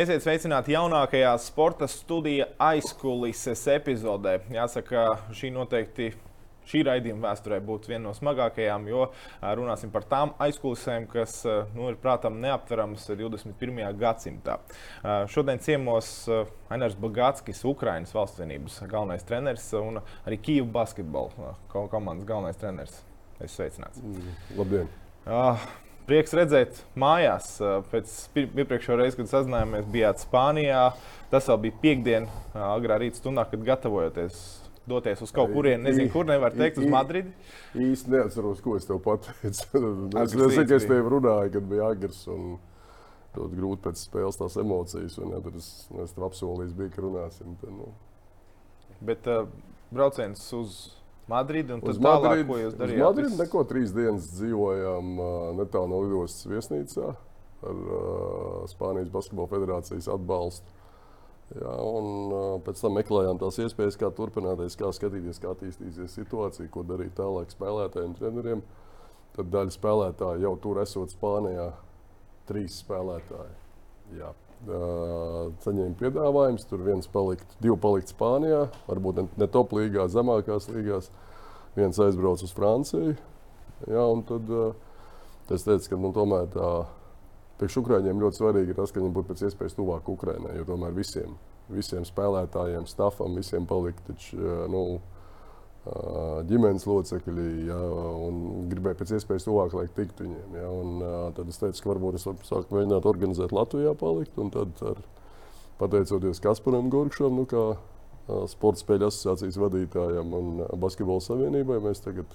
Esiet sveicināti jaunākajā sporta studija aizkulises epizodē. Jāsaka, šī noteikti šī raidījuma vēsturē būtu viena no smagākajām, jo runāsim par tām aizkulisēm, kas nu, ir prātam neaptveramas 21. gadsimtā. Šodien ciemos Ainars Bagātskis, Ukraiņas valsts vienības galvenais treneris un arī Kīvu basketbola komandas galvenais treneris. Es sveicināts. Mm, labdien! Uh, Prieks redzēt mājās. Pēc iepriekšējā reizes, kad sazinājāmies, bijāt Spānijā. Tas vēl bija piekdiena, agrā rīta stundā, kad gatavojoties doties uz kaut kurieni. Nezinu, kur nevar teikt, uz Madridi. Īsti neatceros, ko es tev pateicu. es nezinu, ka es tev runāju, kad bija agrs. Un... Ļoti grūti pēc spēles tās emocijas, un ja, tad es, es tev apsolīju, ka runāsim. Tad, nu. Bet uh, brauciens uz Madridi un uz tālāk, Madridi, ko jūs darījāt? Madridi neko trīs dienas dzīvojām netālu no lidostas viesnīcā ar Spānijas Basketbola federācijas atbalstu. Jā, un, pēc tam meklējām tās iespējas, kā turpināties, kā skatīties, kā attīstīsies situācija, ko darīt tālāk spēlētājiem, treneriem. Tad daļa spēlētāju jau tur esot Spānijā, trīs spēlētāji. Jā. Saņēma piedāvājumus, tur viens palikt, divi palikt Spānijā, varbūt ne, ne top līgā, zemākās līgās. Viens aizbrauca uz Franciju. Jā, un tad es teicu, ka nu, tomēr tā priekš Ukrāņiem ļoti svarīgi ir tas, ka viņi būtu pēc iespējas tuvāk Ukraiņai. Jo tomēr visiem, visiem spēlētājiem, stāvam, visiem palikt. Taču, nu, ģimenes locekļi, ja, un gribēju pēc iespējas tuvāk, lai tiktu viņiem. Ja, un, tad es teicu, ka varbūt es sāku mēģināt organizēt Latvijā, palikt, tad, ar, pateicoties Kasparam Gorkšam, nu, kā sporta spēļu asociācijas vadītājam un basketbola savienībai, mēs tagad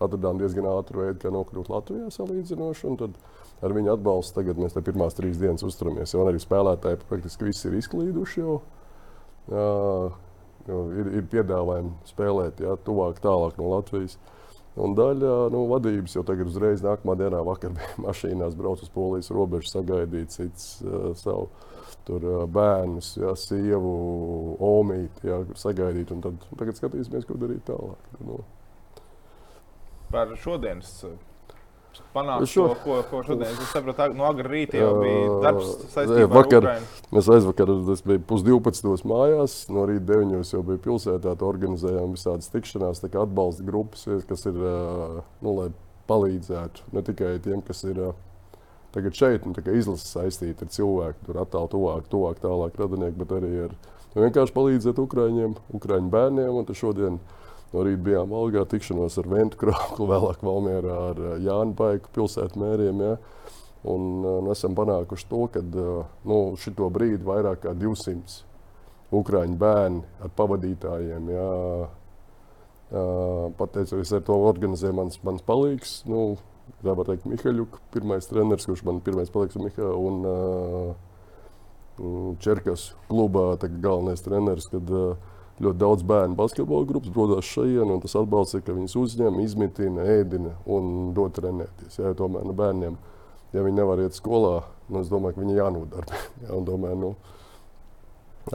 atradām diezgan ātru veidu, kā nokļūt Latvijā salīdzinoši. Tad ar viņu atbalstu tagad mēs te pirmās trīs dienas uzturamies. Un arī spēlētāji praktiski visi ir izklīduši jau. Uh, ir, ir piedāvājumi spēlēt, ja, tuvāk, tālāk no Latvijas. Un daļa nu, vadības jau tagad, uzreiz nākamā dienā, vakar bija mašīnās, brauc uz polijas robežu, sagaidīt cits uh, savu tur, uh, bērnus, ja, sievu, omīti, ja, sagaidīt. Tad tagad skatīsimies, ko darīt tālāk. Nu. Par šodienas panākt šo, to, ko, ko šodien es sapratu. No agrā rīta jau bija darbs saistībā vakar, ar Ukrainu. Mēs aizvakar, tas bija pusdivpadsmitos mājās, no rīta deviņos jau bija pilsētā, organizējām visādas tikšanās, tā kā atbalsta grupas, kas ir, nu, lai palīdzētu ne tikai tiem, kas ir tagad šeit, nu, izlases saistīti ar cilvēku, tur attālu, tuvāk, tuvāk, tālāk radinieki, bet arī ar vienkārši palīdzēt Ukraiņiem, Ukraiņu bērniem. Un šodien No rīta bijām Valgā, tikšanos ar Ventu Krāklu, vēlāk Valmierā ar Jānu Paiku pilsētmēriem. Ja? Un uh, esam panākuši to, ka uh, nu, šito brīdi vairāk kā 200 ukrāņu bērni ar pavadītājiem. Ja? Pateicoties ar to organizē mans, mans palīgs. Nu, tā var teikt, Mihaļuk, pirmais treneris, kurš man pirmais palīgs ir Mihaļs. Un uh, Čerkas klubā galvenais treneris. Kad, uh, ļoti daudz bērnu basketbola grupas dodas šeit, un tas atbalsts ir, ka viņus uzņem, izmitina, ēdina un dod trenēties. Jā, tomēr nu, bērniem, ja viņi nevar iet skolā, nu, es domāju, ka viņi jānodarbina. Jā, domāju, nu,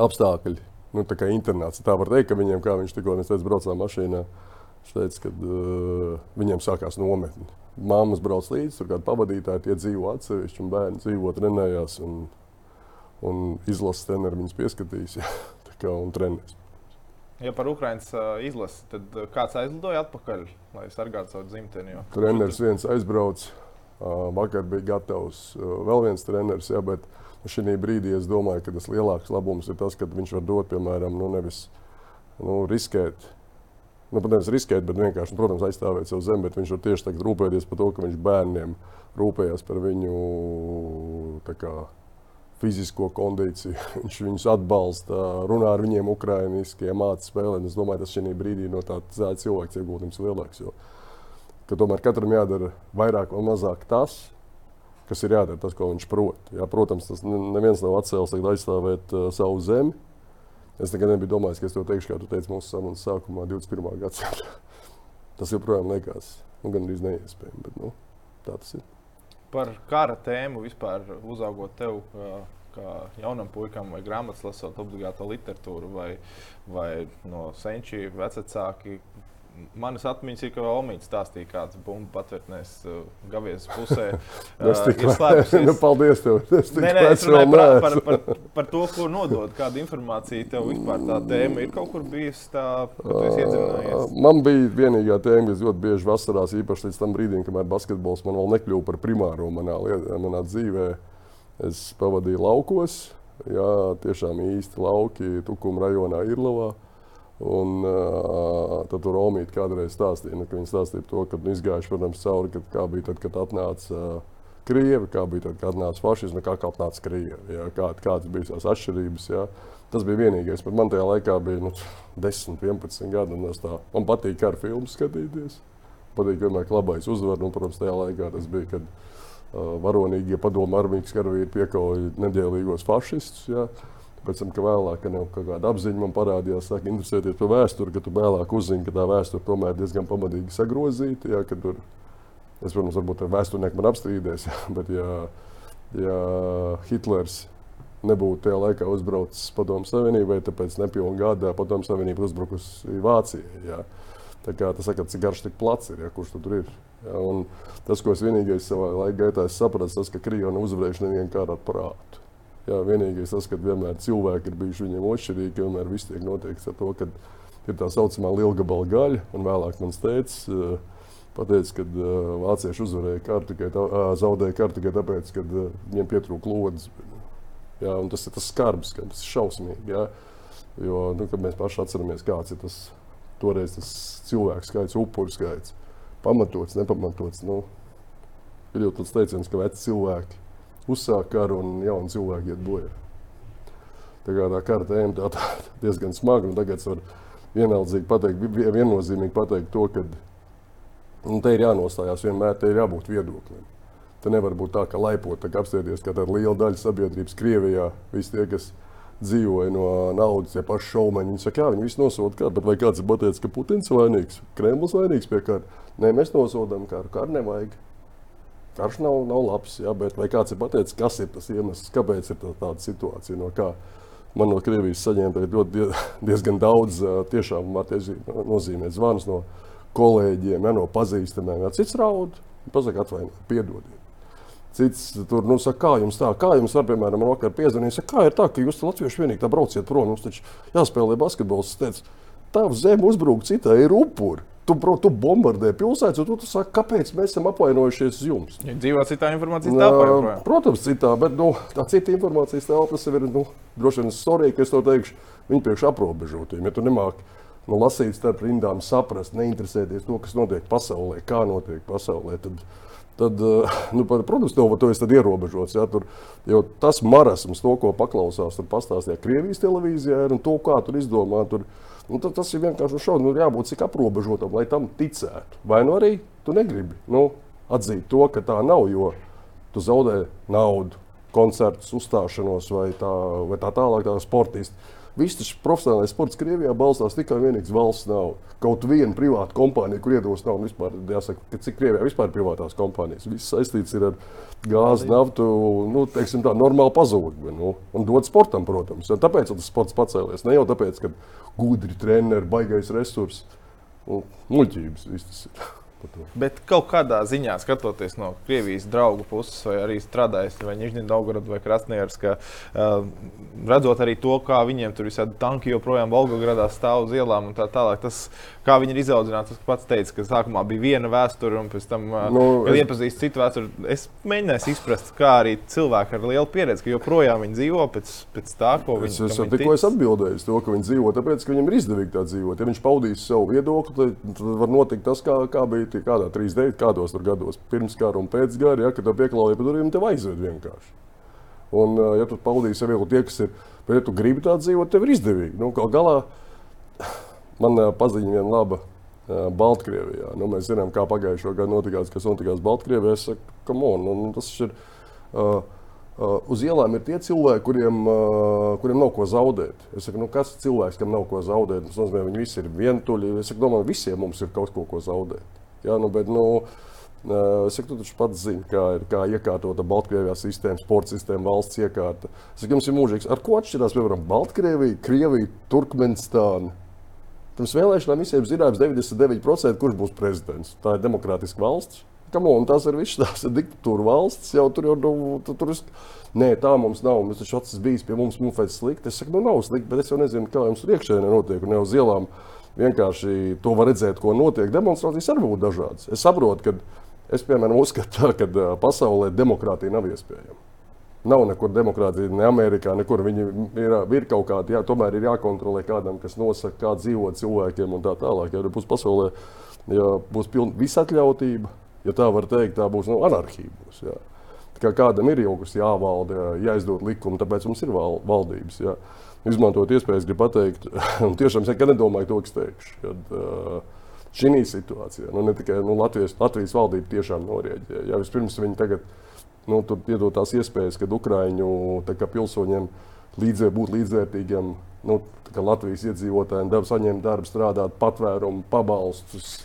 apstākļi, nu, tā kā internāts, tā var teikt, ka viņiem, kā viņš tikko teica, braucām mašīnā, viņš teica, ka uh, viņiem sākās nometni. Māmas brauc līdzi, tur kāda pavadītāja, tie dzīvo atsevišķi, un bērni dzīvo, trenējās, un, un izlases treneris viņus pieskatīs jā, kā, un trenēs. Ja par Ukraiņas izlasi, tad kāds aizlidoja atpakaļ, lai sargātu savu dzimteni? Jo... Treneris viens aizbrauca, vakar bija gatavs vēl viens treneris, jā, bet šī brīdī es domāju, ka tas lielākais labums ir tas, ka viņš var dot, piemēram, nu, nevis nu, riskēt. Nu, protams, riskēt, bet vienkārši, nu, protams, aizstāvēt savu zemi, viņš var tieši tagad rūpēties par to, ka viņš bērniem rūpējas par viņu kā, fizisko kondīciju. Viņš viņus atbalsta, runā ar viņiem ukraiņiski, māca spēlēt. Es domāju, tas šī brīdī no tāda cilvēka ieguldījums lielāks. Jo, ka tomēr katram jādara vairāk vai mazāk tas, kas ir jādara, tas, ko viņš prot. Jā, protams, tas neviens nav atcēlis aizstāvēt uh, savu zemi. Es nekad nebiju domājis, ka es to teikšu, kā tu teici mūsu sarunas sākumā, 21. gadsimtā. tas joprojām liekas nu, gandrīz neiespējami, bet nu, tā tas ir par kara tēmu vispār uzaugot tev. Kā jaunam puikam, vai grāmatas lasot obligāto literatūru, vai, vai no senčiem vecāki Manas atmiņas ir, ka Olmīts stāstīja, kāds bumbu patvērtnēs uh, Gavies pusē. Uh, tik labi. nu, paldies tev. Es nē, nē, es runāju par, par, par, par to, ko nodot, kāda informācija tev vispār tā tēma ir kaut kur bijusi tā, ko tu esi iedzinājies. Man bija vienīgā tēma, kas ļoti bieži vasarās, īpaši līdz tam brīdim, kamēr basketbols man vēl nekļuva par primāro manā, manā dzīvē. Es pavadīju laukos, jā, tiešām īsti lauki Tukuma rajonā Irlavā. Un, uh, tad tur Romīte kādreiz stāstīja, nu, ka viņi stāstīja to, ka nu, izgājuši, protams, cauri, kad, kā bija tad, kad atnāca uh, Krievi, kā bija tad, kad atnāca fašisms, kā atnāca Krievi, jā, kā, kādas bija tās atšķirības. Jā. Tas bija vienīgais. Bet man tajā laikā bija nu, 10, 11 gadi. Tā, man patīk ar filmu skatīties. Patīk vienmēr klabais uzvar. Un, protams, tajā laikā tas bija, kad uh, varonīgie padomu armijas karavīri piekauja nedēļīgos fašistus. Jā. Pēc tam, ka vēlāk ka kaut kāda apziņa man parādījās, sāk interesēties par vēsturi, ka tu vēlāk uzzini, ka tā vēsture tomēr ir diezgan pamatīgi sagrozīta. Jā, tur, es, protams, varbūt ar vēsturnieku man apstrīdēs, jā, bet ja, ja Hitlers nebūtu tajā laikā uzbraucis Padomu Savienībai, tāpēc nepilnu gadu Padomu Savienība uzbrukusi Vācijai. Jā. Tā kā tas saka, cik garš tik plats ir, ja, kurš tur ir. Ja, tas, ko es vienīgais savā laika gaitā sapratu, tas, ka Krievija nevienu kāru ar prātu. Jā, vienīgais tas, ka vienmēr cilvēki ir bijuši viņiem ošķirīgi, vienmēr viss tiek noteikts ar to, ka ir tā saucamā liela gabala gaļa. Un vēlāk man teica, uh, pateica, ka uh, vācieši uzvarēja karu tikai tā, uh, zaudēja karu tikai tāpēc, ka uh, viņiem pietrūka lodes. Jā, tas ir tas skarbs, ka tas ir šausmīgi. Jā. Jo nu, mēs paši atceramies, kāds ir tas toreiz tas cilvēku skaits, upuru skaits. Pamatots, nepamatots. Nu, ir jau tāds teiciens, ka veci cilvēki uzsāk karu un jauni cilvēki iet bojā. Tā kā tā kara tēma tā, tā diezgan smaga, un tagad var vienaldzīgi pateikt, viennozīmīgi pateikt to, ka nu, te ir jānostājās vienmēr, te ir jābūt viedoklim. Te nevar būt tā, ka laipot, tā kā apstāties, ka tāda liela daļa sabiedrības Krievijā, visi tie, kas dzīvoja no naudas, tie paši šaumaņi, viņi saka, jā, viņi visi nosoda karu, bet vai kāds ir pateicis, ka Putins vainīgs, Kremlis vainīgs pie kara? Nē, mēs nosodām karu, karu nevajag. Karš nav, nav labs, jā, bet vai kāds ir pateicis, kas ir tas iemesls, kāpēc ir tā, tāda situācija? No kā man no Krievijas saņemta ļoti diezgan daudz tiešām nozīmē zvanus no kolēģiem, ja, no pazīstamiem. Ja, cits raud, pasaka atvainojiet, piedodiet. Cits tur nu, saka, kā jums tā, kā jums var, piemēram, vakar piezvanīt, kā ir tā, ka jūs latvieši vienīgi tā brauciet prom, mums taču jāspēlē basketbols. Es teicu, tā zeme uzbruk citai ir upuri. Tu, bro, tu bombardē pilsētas, un tu, tu saki, kāpēc mēs esam apvainojušies uz jums? Ja dzīvo citā informācijas telpā. Protams, citā, bet nu, tā cita informācijas telpa ir nu, droši vien storija, ka es to teikšu, viņi priekš aprobežotiem. Ja tu nemāki nu, lasīt starp rindām, saprast, neinteresēties to, kas notiek pasaulē, kā notiek pasaulē, tad, tad nu, protams, tev to ir ierobežots. Ja, tur, tas marasms, to, ko paklausās, tur pastāstīja Krievijas televīzijā, un to, kā tur izdomā. Tur, Nu, tas ir vienkārši šausmas. Nu, jābūt cik aprobežotam, lai tam ticētu. Vai nu arī tu negribi nu, atzīt to, ka tā nav, jo tu zaudē naudu, koncertus, uzstāšanos vai tā, vai tā tālāk, tā sportisti. Viss tas profesionālais sports Krievijā balstās tikai un vienīgi valsts naudu. Kaut viena privāta kompānija, kur iedos naudu, vispār, jāsaka, cik Krievijā vispār ir privātās kompānijas. Viss saistīts ar gāzi, naftu, nu, teiksim tā, normāli pazūd. Nu, un dod sportam, protams. Un tāpēc tas sports pacēlies. Ne jau tāpēc, ka gudri treneri, baigais resurss un muļķības. Viss tas ir. Bet kaut kādā ziņā, skatoties no Krievijas draugu puses, vai arī strādājot vai Daugaradā vai Krasnodarbā, ka uh, redzot arī to, kā viņiem tur visādi tanki joprojām Volgogradā stāv uz ielām un tā tālāk, tas, kā viņi ir izaudzināti, tas pats teica, ka sākumā bija viena vēsture un pēc tam, nu, es... iepazīst citu vēsturi, es mēģināju izprast, kā arī cilvēki ar lielu pieredzi, ka joprojām viņi dzīvo pēc, pēc tā, ko viņi dzīvo. Es jau tikko atbildēju to, ka viņi dzīvo, tāpēc, ka viņiem ir izdevīgi tā dzīvot. Ja viņš paudīs savu viedokli, tad var notikt tas, kā, kā bija tie kādā 39, kādos tur gados, pirms kara un pēc kara, ja, kad tev pieklāja pa durvīm, tev aizved vienkārši. Un, ja tu paudīsi sev tie, kas ir, bet ja tu gribi tā dzīvot, tev ir izdevīgi. Nu, galā man paziņa viena laba Baltkrievijā. Nu, mēs zinām, kā pagājušā gada notikās, kas notikās Baltkrievijā. Es saku, on, un tas ir. Uh, Uh, uz ielām ir tie cilvēki, kuriem, uh, kuriem nav ko zaudēt. Es saku, nu, kas ir cilvēks, kam nav ko zaudēt? Tas nozīmē, ka viņi visi ir vientuļi. Es saku, domāju, visiem mums ir kaut ko, ko zaudēt. Ja, nu, bet, nu, uh, es saku, tu taču pats zini, kā ir kā iekārtota Baltkrievijā sistēma, sporta sistēma, valsts iekārta. Es saku, jums ir mūžīgs. Ar ko atšķirās, piemēram, Baltkrievija, Krievija, Turkmenistāna? Pirms vēlēšanām visiem zināms 99%, kurš būs prezidents. Tā ir demokrātiska valsts. On, tas ir viss, tās ir diktatūra valsts. Jau tur jau nu, tu, tur ir. Nē, tā mums nav. Mēs taču tas bijis pie mums, mums ir slikti. Es saku, nu nav slikti, bet es jau nezinu, kā jums tur iekšēnē notiek. Un jau uz ielām vienkārši to var redzēt, ko notiek. Demonstrācijas arī būtu dažādas. Es saprotu, ka es, piemēram, uzskatu, ka pasaulē demokrātija nav iespējama. Nav nekur demokrātija, ne Amerikā, nekur viņi ir, ir kaut kādi, jā, tomēr ir jākontrolē kādam, kas nosaka, kā dzīvot cilvēkiem un tā tālāk. Ja būs pasaulē, ja būs pilna visatļautība, ja tā var teikt, tā būs nu, anarhija. Būs, jā. kā kādam ir jau kas jāvalda, jāizdod likumi, tāpēc mums ir val, valdības. Jā. Izmantot iespējas, gribu pateikt, un tiešām es nekad nedomāju to, kas teikšu. Kad, uh, Šī situācijā, nu, ne tikai nu, Latvijas, Latvijas valdība tiešām norēģēja. Ja vispirms viņi tagad nu, tur iedot tās iespējas, kad Ukrāņu pilsoņiem līdzē, būt līdzvērtīgiem. Nu, Latvijas iedzīvotājiem deva saņemt darbu, strādāt, patvērumu, pabalstus,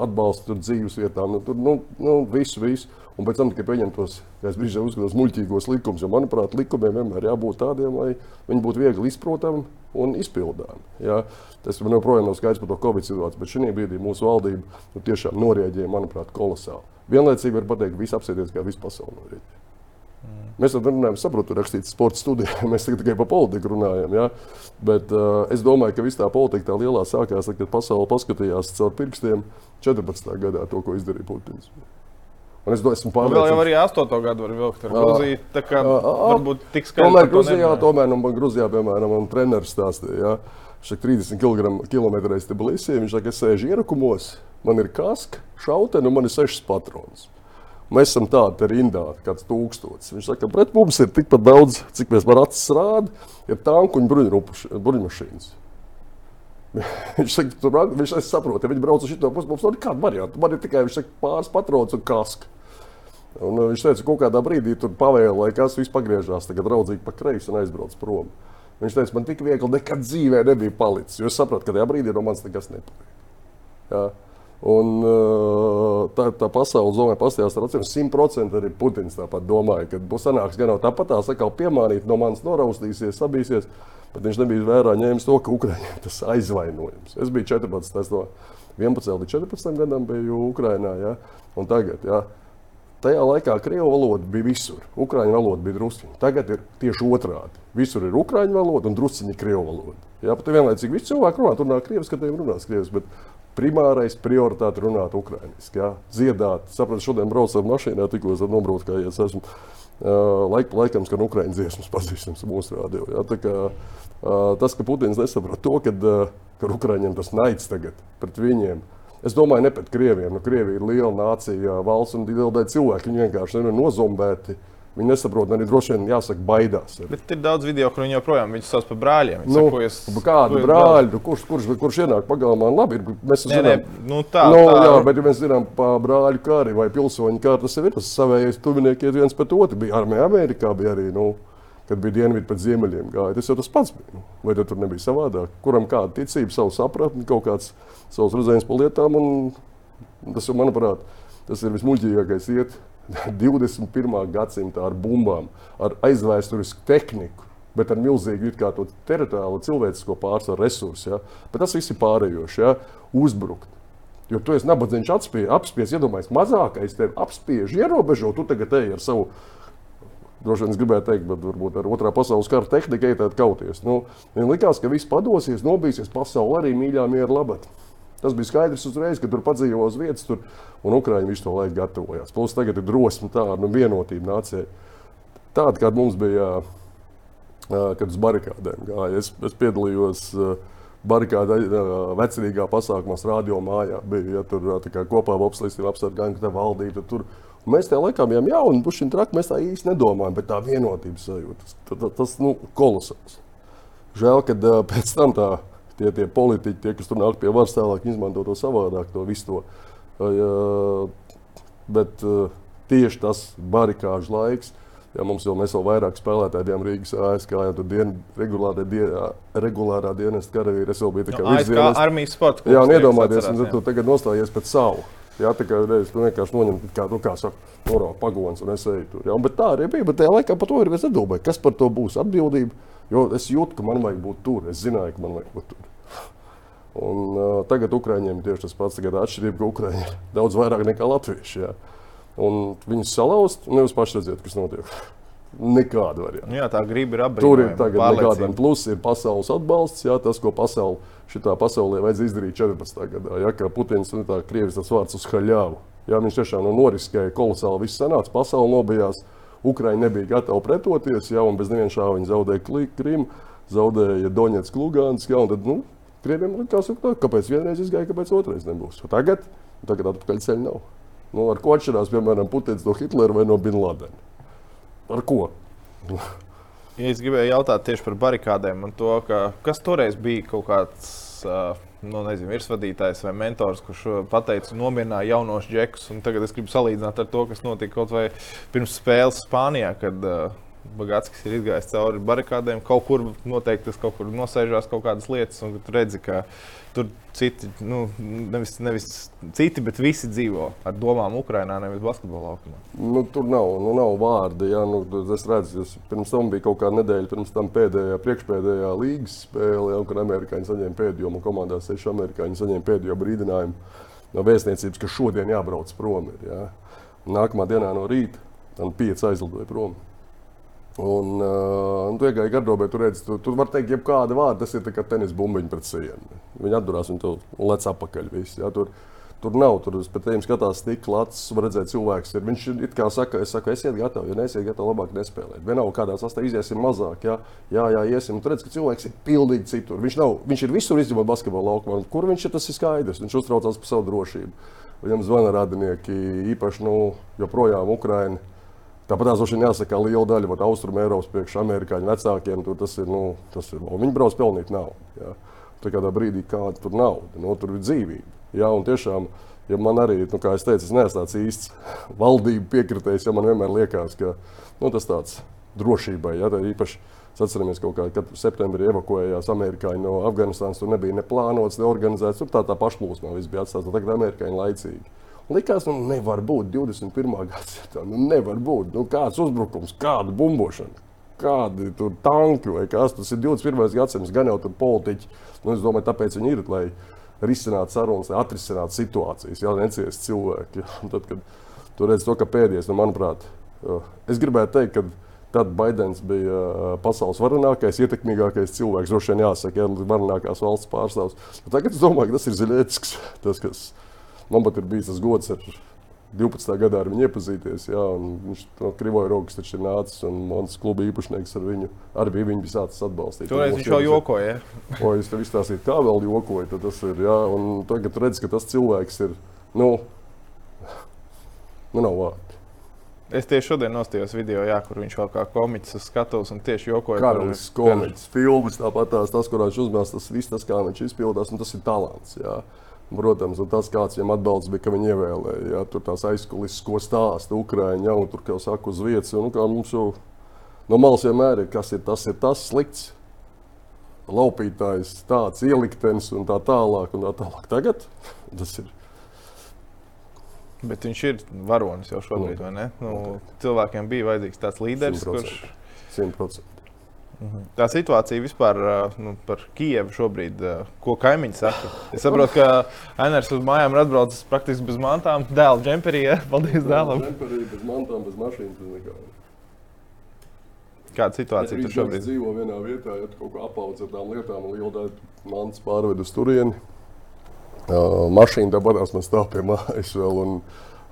atbalstu dzīves vietām. Nu, tur nu, nu, visu, visu. Un pēc tam tikai pieņemt tos, kā es brīžiem uzskatos, muļķīgos likumus. Jo, manuprāt, likumiem vienmēr jābūt tādiem, lai viņi būtu viegli izprotami un izpildāmi. Ja? Tas man joprojām nav skaidrs par to Covid situāciju, bet šī brīdī mūsu valdība nu, tiešām norēģēja, manuprāt, kolosāli. Vienlaicīgi var pateikt, ka visi apsēdies, kā pasaule norēģēja. Mm. Mēs tam runājam, saprotu, rakstīt sporta studijā. Mēs tikai par politiku runājam. Ja? Bet uh, es domāju, ka viss tā politika tā lielā sākās, kad pasaule paskatījās caur pirkstiem 14. gadā to, ko izdarīja Putins. Un es esmu pārliecināts, ka arī 8. gadu var vilkt ar Grūziju. Tā kā varbūt tik skaidrs. Tomēr Grūzijā, tomēr, nu, Grūzijā, piemēram, man treneris stāstīja, ja, šeit 30 km reiz te Bilisī, viņš saka, es sēžu ierakumos, man ir kaska, šauteni un man ir sešas patronas. Mēs esam tādi rindā, kāds tūkstotis. Viņš saka, pret mums ir tikpat daudz, cik mēs varam acis rādīt, ir tanku un bruņmašīnas. viņš saka, tur, viņš saprot, ja viņi brauc uz šo pusi, mums nav nekāda varianta. Man ir tikai saka, pāris patronas un kaska. Un uh, viņš teica, ka kaut kādā brīdī tur pavēlēja, kas viss pagriežās, tagad draudzīgi pa kreisi un aizbrauc prom. Viņš teica, man tik viegli nekad dzīvē nebija palicis, jo es sapratu, ka tajā brīdī no manis nekas nepalika. Ja? Un, uh, tā, tā pasaule, domāju, pastājās ar acīm. Simtprocentīgi arī Putins tāpat domāja, ka būs sanāks gan tāpat tās atkal piemānīt, no manis noraustīsies, sabīsies. Bet viņš nebija vērā ņēmis to, ka Ukraiņiem tas aizvainojums. Es biju 14, no 11 līdz 14 gadam biju Ukrainā. Ja? Un tagad, ja? Tajā laikā krievu valoda bija visur. Ukrāņu valoda bija drusciņa. Tagad ir tieši otrādi. Visur ir ukrāņu valoda un drusciņa krievu valoda. Jā, pat vienlaicīgi visi cilvēki runā, tur runā krievis, kad viņi runās krievis. Bet primārais prioritāte runāt ukrāņiski. Dziedāt, saprotu, šodien braucu ar mašīnā, tikko nobraukājos. Esmu uh, laik laikam, ka ukrāņu dziesmas pazīstams mūsu rādio. Jā, tā kā, tas, ka Putins nesaprot to, ka, uh, ka ukrāņiem tas naids tagad pret viņiem Es domāju, ne pret krieviem. Nu, Krievija ir liela nācija, valsts un liela daļa cilvēku. Viņi vienkārši ir nozombēti. Viņi nesaprot, arī droši vien jāsaka, baidās. Arī. Bet ir daudz video, kur viņi joprojām viņus sauc par brāļiem. Viņi nu, saka, es, kādu brāli, nu, kurš, kurš, kurš ienāk pagalmā? Labi, ir, mēs nē, zinām, nē, nu tā, nu, tā. Jā, bet ja mēs zinām par brāļu kari vai pilsoņu kari, tas ir tas savējais tuvinieki viens pret otru. Bija armija Amerikā, bija arī. Nu, kad bija dienvidi pēc ziemeļiem gāja. Tas jau tas pats bija. Vai tur nebija savādāk? Kuram kāda ticība, savu sapratni, kaut kāds savs redzējums par lietām. Tas, jau, manuprāt, tas ir vismuļķīgākais iet 21. gadsimtā ar bumbām, ar aizvēsturisku tehniku. Bet ar milzīgu teritoriālu cilvēcisko pārsvaru resursu. Ja? Bet tas viss ir pārējoši. Ja? Uzbrukt. Jo tu esi nabadzīgs, apspies, iedomājies, mazākais tevi apspiež, ierobežo. Tu tagad ej ar savu droši vien gribēju teikt, bet varbūt ar otrā pasaules kara tehniku ieteikt kauties. Nu, Viņam likās, ka viss padosies, nobīsies, pasaule arī mīļā miera labad. Tas bija skaidrs uzreiz, kad tur padzīvo uz vietas, tur, un Ukrāņi visu to laiku gatavojās. Plus tagad ir drosme tāda nu, vienotība nācija. Tāda, kāda mums bija, kad uz barikādēm gāja. Es, es piedalījos barikāda vecrīgā pasākumā, radio mājā. Bija ja, tur kopā ar apslīstiem apsargājumi, ka tā valdība tur bija Mēs tajā laikā bijām jauni, bušķi traki. Mēs tā īsti nedomājam, bet tā vienotības sajūta tas, tas nu, kolosāls. Žēl, ka pēc tam tā, tie, tie politiķi, tie, kas tur nāk pie varas, tālāk izmanto to savādāk, to visu to. Uh, bet tieši tas barikāžu laiks. Ja mums jau mēs vēl vairāk spēlētāji bijām Rīgas ASK, jau tur dien, regulārā, dien, regulārā dienesta karavīri. Es vēl biju tā kā no, ASK armijas sports. Jā, un iedomājieties, un tu tagad nostājies pēc savu. Jā, tā kā reiz tu vienkārši noņem kā, nu, kā saka, norāda pagons un es eju tur. Jā, bet tā arī bija. Bet tajā laikā par to ir nedomāju, kas par to būs atbildība. Jo es jūtu, ka man vajag būt tur. Es zināju, ka man vajag būt tur. Un, uh, tagad Ukrāņiem ir tieši tas pats. Tagad atšķirība, ka Ukrāņi ir daudz vairāk nekā Latvieši. Jā. Un viņus salauzt, nevis paši redzēt, kas notiek. Nekāda varianta. Nu Jā, tā griba ir apgādājama. Tur ir tagad nekāda plusa, ir pasaules atbalsts. Jā, tas, ko pasauli, šitā pasaulē vajadzēja izdarīt 14. gadā. Jā, kā Putins, nu, tā Krievijas tas vārds uz haļāvu. Jā, viņš tiešām nu, noriskēja kolosāli. Viss sanāca, pasaule nobijās. Ukraiņa nebija gatava pretoties, jā, un bez nevienas šāva viņa zaudēja Krimu, zaudēja Doņets, Lugāns. Jā, un tad, nu, Krieviem likās, ka kāpēc vienreiz izgāja, kāpēc otrais nebūs. Un tagad, tagad atpakaļ ceļa nav. Nu, ar ko atšķirās, piemēram, Putins no Hitlera vai no Bin Ladena? Ar ko? Ja es gribēju jautāt tieši par barikādēm to, ka, kas toreiz bija kaut kāds. Uh, nu, nezinu, virsvadītājs vai mentors, kurš pateica, nomierināja jaunos džekus. Tagad es gribu salīdzināt ar to, kas notika kaut vai pirms spēles Spānijā, kad uh, Bagatskis ir izgājis cauri barikādēm. Kaut kur noteikti tas kaut kur nosēžās kaut kādas lietas, un tu redzi, ka tur citi, nu, nevis, nevis citi, bet visi dzīvo ar domām Ukrajinā, nevis basketbola laukumā. Nu, tur nav, nu, nav vārdi. Jā, nu, es redzu, es pirms tam bija kaut kāda nedēļa, pirms tam pēdējā, priekšpēdējā līgas spēle, jā, kad amerikāņi saņēma pēdējo, un komandā seši amerikāņi saņēma pēdējo brīdinājumu no vēstniecības, ka šodien jābrauc prom. Ir, jā. Nākamā dienā no rīta pieci aizlidoja prom. Un, uh, un tu iegāji gardrobē, tu redzi, tu, tu vari teikt, jebkāda vārda, tas ir kā tenis bumbiņš pret sienu. Viņi atdurās un tu lec apakaļ. Visu, ja? tur, tur nav, tur pēc tam skatās stikla acis, var redzēt, cilvēks ir. Viņš ir kā saka, es saku, esiet gatavi, ja neesiet gatavi, labāk nespēlēt. Vienalga, kādā sastāvā iziesim mazāk, ja? jā, jā, iesim. Tu redz, ka cilvēks ir pilnīgi citur. Viņš, nav, viņš ir visur izņemot basketbola laukumā. Kur viņš ir, tas ir skaidrs. Viņš uztraucās par savu drošību. Viņam zvana radinieki, īpaši nu, joprojām Ukraiņai Tāpat tās droši vien jāsaka, ka liela daļa austrumu Eiropas priekš amerikāņu vecākiem tur tas ir. Nu, tas ir viņi brauc pelnīt naudu. Ja. Tā kādā brīdī, kāda tur nauda, nu, tur ir dzīvība. Ja, un tiešām, ja man arī, nu, kā es teicu, es neesmu tāds īsts valdību piekritējs, ja man vienmēr liekas, ka nu, tas tāds drošībai, ja, īpaši Mēs atceramies, kā, kad septembrī evakuējās amerikāņi no Afganistānas. Tur nebija ne plānots, ne organizēts. Tur tā, tā pašplūsmā viss bija atstāts. Tagad amerikāņi laicīgi. Likās, nu, nevar būt 21. gadsimtā. Nu, nevar būt nu, kāds uzbrukums, kāda bumbošana, kādi tur tanki vai kas. Tas ir 21. gadsimts, gan jau tur politiķi. Nu, es domāju, tāpēc viņi ir, lai risinātu sarunas, atrisinātu situācijas, ja neciest cilvēki. Ja. Tad, kad tu redz to, ka pēdējais, nu, manuprāt, es gribētu teikt, ka Tad Baidens bija pasaules varenākais, ietekmīgākais cilvēks. Droši vien jāsaka, ja varenākās valsts pārstāvs. Tagad es domāju, ka tas ir Ziļņēckis, tas, kas Man pat ir bijis tas gods ar 12. gadā ar viņu iepazīties. Jā, viņš no Krivoja rokas taču ir nācis un mans kluba īpašnieks ar viņu arī bija, viņu sācis atbalstīt. Toreiz viņš jau jokoja. O, es tev izstāstīju, kā vēl jokoja. Tas ir, jā, un tagad redz, ka tas cilvēks ir, nu, nu nav vārdi. Es tieši šodien nostājos video, jā, kur viņš vēl kā komiķis skatos un tieši jokoja. Karalis, komiķis, filmas, tāpat tās, tas, kurā viņš uzmās, tas viss, tas, kā viņš izpildās, un tas ir talants. Jā. Protams, un tas, kāds viņam atbalsts bija, ka viņi ievēlēja. Ja, tur tās aizkulisēs, ko stāsta Ukrāņi, jau tur jau saka uz vietas. Un, nu, mums jau no malas vienmēr ir, kas ir tas, ir tas slikts. Laupītājs, tāds ieliktenis un tā tālāk. Un tā tālāk. Tagad tas ir. Bet viņš ir varonis jau šobrīd, vai ne? Nu, cilvēkiem bija vajadzīgs tāds līderis, 100%. kurš. 100%. Tā situācija vispār nu, par Kijevu šobrīd, ko kaimiņi saka. Es saprotu, ka Ainērs uz mājām ir atbraucis praktiski bez mantām. Dēls džemperī, ja? paldies dēlam. Džemperī bez mantām, bez mašīnas. Kāda situācija tur šobrīd? Es dzīvoju vienā vietā, ja kaut ko apaudz ar tām lietām, un liela daļa mans pārved uz turieni. Uh, mašīna tāpatās man stāv pie mājas vēl, un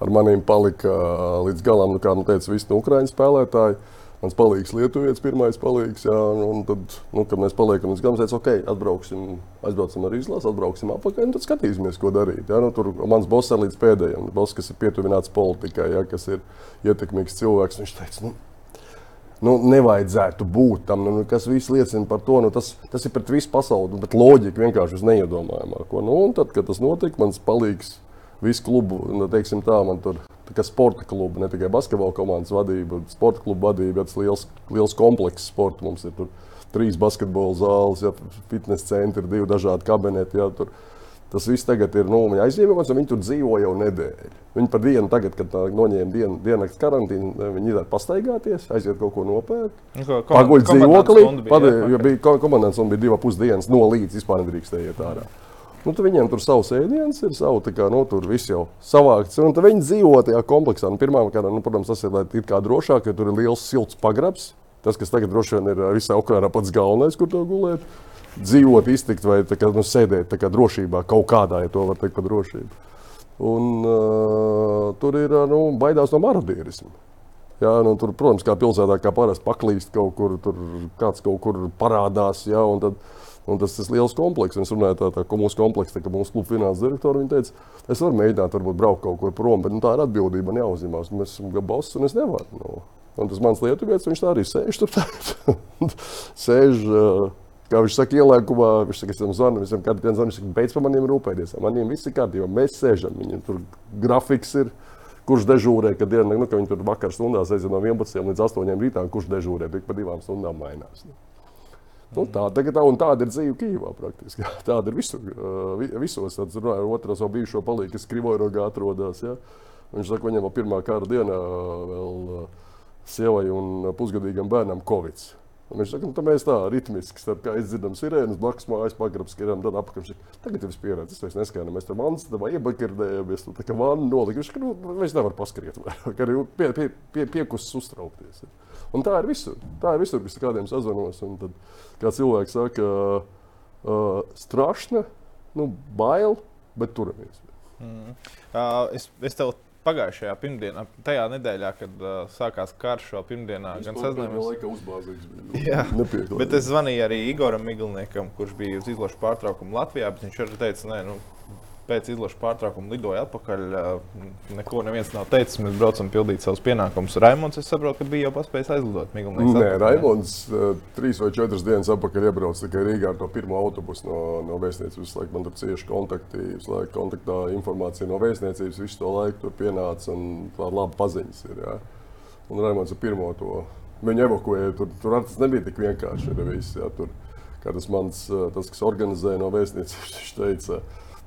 ar maniem palika uh, līdz galam, nu, kā man teica, visi no Ukraiņu spēlētāji. Uh, Mans palīgs Lietuvietis, pirmais palīgs. Jā, un tad, nu, kad mēs paliekam līdz galam, teicu, ok, atbrauksim, aizbraucam ar izlasi, atbrauksim apakaļ, un tad skatīsimies, ko darīt. Jā, nu, tur mans boss ir līdz pēdējiem. Boss, kas ir pietuvināts politikai, jā, kas ir ietekmīgs cilvēks, viņš teica, nu, nu, nevajadzētu būt tam, nu, kas viss liecina par to. Nu, tas, tas ir pret visu pasauli, bet loģika vienkārši uz neiedomājamāko. Nu, tad, kad tas notika, mans palīgs visu klubu, nu, teiksim tā, man tur sporta klubu, ne tikai basketbola komandas vadība, bet sporta kluba vadība. Tas liels, liels komplekss sporta mums ir. Tur trīs basketbola zāles, ja, fitnes centri, divi dažādi kabineti. Ja, tur. Tas viss tagad ir nu, aizņēmums, un viņi tur dzīvo jau nedēļu. Viņi par dienu, tagad, kad noņēma dienu, diennakts karantīnu, viņi ir pastaigāties, aiziet kaut ko nopērkt. Nu, Paguļt dzīvoklī, padē, jo bija komandants un bija divi pusdienas no līdz vispār nedrīkstēja iet ārā. Nu, viņiem tur savs ēdiens ir, savu, kā, nu, tur viss jau savākts. Un viņi dzīvo tajā kompleksā. Nu, pirmā kārta, nu, protams, tas ir it kā drošāk, jo tur ir liels silts pagrabs. Tas, kas tagad droši vien ir visā Ukrainā pats galvenais, kur to gulēt. Dzīvot, iztikt vai kā, nu, sēdēt kā, drošībā, kaut kādā, ja to var teikt par drošību. Un, uh, tur ir nu, baidās no marodierismu. Jā, nu, tur, protams, kā pilsētā, kā parasti paklīst kaut kur, tur kāds kaut kur parādās. Jā, un tad, Un tas ir liels komplekss. Es runāju tā, tā, ka mūsu komplekss, ka mūsu kluba finanses direktori teica, es varu mēģināt, varbūt braukt kaut kur prom, bet nu, tā ir atbildība man jāuzņemās. Mēs esam boss un es nevaru. Nu. Un tas mans lietuvietis, viņš tā arī sēž tur. sēž, kā viņš saka, ielēkumā, viņš saka, es tam zvanu, viņam katru dienu zvanu, viņš saka, beidz par maniem rūpēties. Maniem viss ir kārtībā, mēs sēžam, viņiem tur grafiks ir. Kurš dežūrē, kad dienā, nu, ka viņi tur vakar stundās aiziet no 11 līdz 8 rītā, kurš dežūrē, bet pa divām stundām mainās. Nu. Nu, tā, tagad, tā, tāda ir dzīve Kijavā. Praktiski. Tāda ir visur. Visos tad runāju ar otru savu bijušo palīgu, kas Krivojrogā atrodas. Ja? Viņš saka, viņam vēl pirmā kara dienā vēl sievai un pusgadīgam bērnam Covid. Un viņš saka, nu, mēs tā ritmiski, izdzirdam sirēnas, blakus mājas pagrabs, skrienam, tad apakaļ. Tagad ir pieredze, es vairs neskanu, mēs tam vannas, tam iebakardējamies, nu, tā kā vanna nolika. Viņš saka, nu, mēs nevaram paskriet vairāk, arī pie, pie, pie, piekusis uztraukties. Ja. Un tā ir visur. Tā ir visur, kas kādiem sazvanos. Un tad, kā cilvēks saka, uh, strašna, nu, bail, bet turamies. Mm. Uh, es, es tev pagājušajā pirmdienā, tajā nedēļā, kad uh, sākās karš, jau pirmdienā, gan sazināmies. Jā, bet es zvanīju arī Igoram Miglniekam, kurš bija uz izlošu pārtraukumu Latvijā, bet viņš arī teica, nē, nu, pēc izlaša pārtraukuma lidoja atpakaļ. Neko neviens nav teicis. Mēs braucam pildīt savus pienākumus. Raimons, es saprotu, ka bija jau paspējis aizlidot. Miglinieks Nē, atpakaļ, Raimons trīs vai četras dienas atpakaļ iebrauc tikai Rīgā ar to pirmo autobusu no, no vēstniecības. Visu laiku man tur cieši kontakti, visu laiku kontaktā informācija no vēstniecības. Visu to laiku tur pienāca un tāda laba paziņas ir. Jā. Un Raimons ar pirmo to viņu evakuēja. Tur, tur tas nebija tik vienkārši. Viss, jā, tur, kā tas mans, tas, kas organizēja no vēstniecības, viņš teica,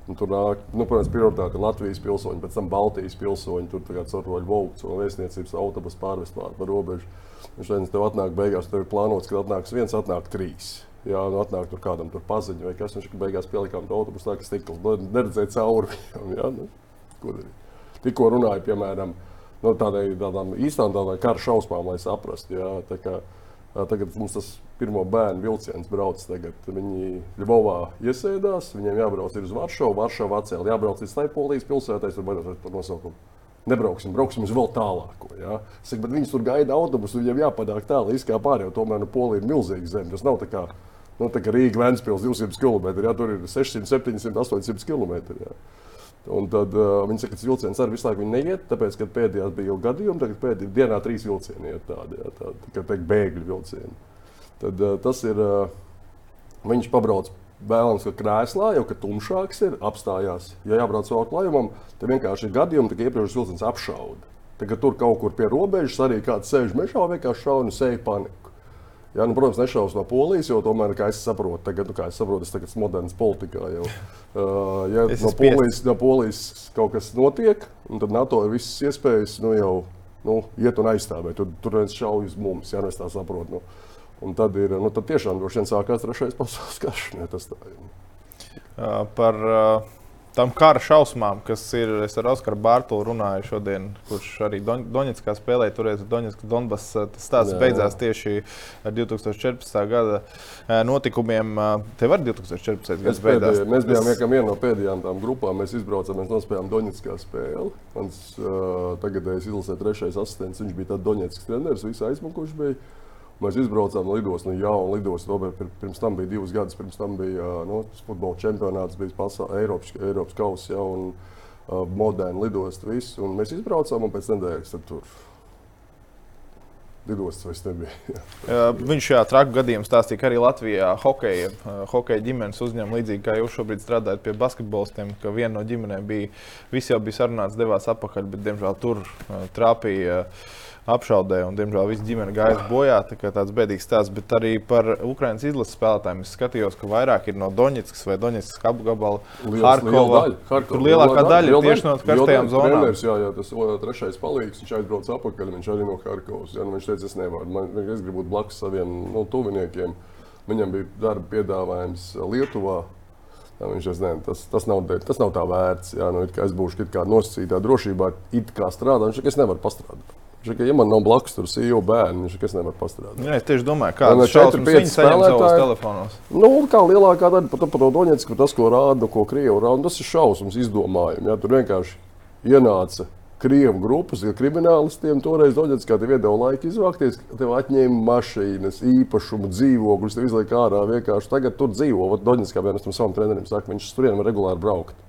Un tur nāk, nu, protams, prioritāte ir Latvijas pilsoņi, pēc tam Baltijas pilsoņi. Tur tagad caur Volks un vēstniecības autobusu pārvest pār robežu. Viņš teica, tev atnāk beigās, tev ir plānots, ka atnāks viens, atnāk trīs. Jā, nu atnāk tur kādam tur paziņu vai kas. Viņš beigās pielikām to autobusu tā, ka stikls neredzēja cauri viņam. Jā, nu, ko darīt? Tikko runāja, piemēram, no nu, tādai, tādām īstām tādām kara šausmām, lai saprastu. Jā, tā kā, Tagad mums tas pirmo bērnu vilciens brauc. Tagad. Viņi Ļuvovā iesēdās, viņiem jābrauc uz Varšavu, Varšavā atcēlīt, jābrauc līdz Staipolijas pilsētai, tur baidās par nosaukumu. Nebrauksim, brauksim uz vēl tālāko. Ja? Saku, viņus tur gaida autobusu, viņiem jāpadāk tālāk, izkāp ārā, jo tomēr nu, Polija ir milzīga zeme. Tas nav tā kā, nu, tā kā Rīga, Vēnspils 200 km, ja? tur ir 600, 700, 800 km. Ja? Un tad uh, viņi saka, ka tas vilciens arī visu laiku neiet, tāpēc, ka pēdējās bija jau gadījumi, tagad pēdējā dienā trīs vilcieni iet tādi, jā, tādi kā teikt, bēgļu vilcieni. Tad uh, tas ir, uh, viņš pabrauc vēlams, ka krēslā jau ka tumšāks ir, apstājās. Ja jābrauc vēl klājumam, tad vienkārši ir gadījumi, ka iepriekšējais vilciens apšauda. Tagad tur kaut kur pie robežas arī kāds sēž mežā, vienkārši šauja un sēž paniku. Jā, nu, protams, nešaus no polijas, jo tomēr, kā es saprotu, tagad, nu, kā es saprotu, tas ir moderns politikā. Jau. Uh, ja no polijas, no polijas kaut kas notiek, tad NATO ir visas iespējas nu, jau nu, iet un aizstāvēt. Tur, tur viens šauj uz mums, ja es tā saprotu. Nu. Un tad, ir, nu, tad tiešām droši vien sākās trešais pasaules karš. Ne, tas tā ir. Uh, par, uh tam kara šausmām, kas ir. Es ar Oskaru Bārtaļu runāju šodien, kurš arī Don Donetskā spēlēja. Toreiz Donetskā Donbass tas stāsts beidzās tieši ar 2014. gada notikumiem. Tev arī 2014. gads beidzās. Mēs bijām es... viena no pēdējām tām grupām. Mēs izbraucām, mēs nospēlējām Donetskā spēli. Mans uh, tagadējais izlasē trešais asistents, viņš bija tāds Donetskas treneris, visu aizmukuši bija. Mēs izbraucām no lidostas, no jauna lidostas. Pirms tam bija divas gadus, pirms tam bija nu, futbola čempionāts, bija pasaules, Eiropas, Eiropas kausa ja, un uh, moderna lidosta. Viss, un mēs izbraucām un pēc nedēļas tur. Lidostas vairs nebija. Viņš šajā traku gadījumā stāstīja, ka arī Latvijā hokeja, hokeja ģimenes uzņēma līdzīgi kā jūs šobrīd strādājat pie basketbolistiem, ka viena no ģimenēm bija, visi jau bija sarunāts, devās atpakaļ, bet diemžēl tur trāpīja. Uh, apšaudē, un, diemžēl, visa ģimene gāja bojā. Tā tāds bēdīgs stāsts, bet arī par Ukraiņas izlases spēlētājiem. Es skatījos, ka vairāk ir no Doņetskas vai Doņetskas apgabala Harkova. Tur lielākā daļa, daļa ir tieši no karstajām zonām. Treneris, jā, jā, tas trešais palīgs, viņš aizbrauc atpakaļ, viņš arī no Harkovas. Jā, nu, viņš teica, es nevaru, man, es gribu būt blakus saviem nu, tuviniekiem. Viņam bija darba piedāvājums Lietuvā. Jā, viņš teica, ne, tas, tas, nav, tas nav tā vērts. Jā, nu, es būšu kā nosacītā drošībā, it kā strādāt. Viņš teica, es nevaru pastrādāt. Viņš teica, ja man nav blakus tur sīvo bērnu, viņš nevaru pastrādāt. Jā, es tieši domāju, kāda ir četri, pieci spēlētāji telefonos. Nu, kā lielākā daļa pat par to Doņetsku, tas, ko rāda, ko Krievu rāda, tas ir šausmas izdomājumi. Jā, tur vienkārši ienāca Krievu grupas, ja kriminālistiem toreiz Doņetskā tev iedeva laiku izvākties, tev atņēma mašīnas, īpašumu, dzīvokļus, tev izlaika ārā vienkārši. Tagad tur dzīvo, Vat Doņetskā vienam tam savam trenerim saka, viņš tur var regulāri braukt.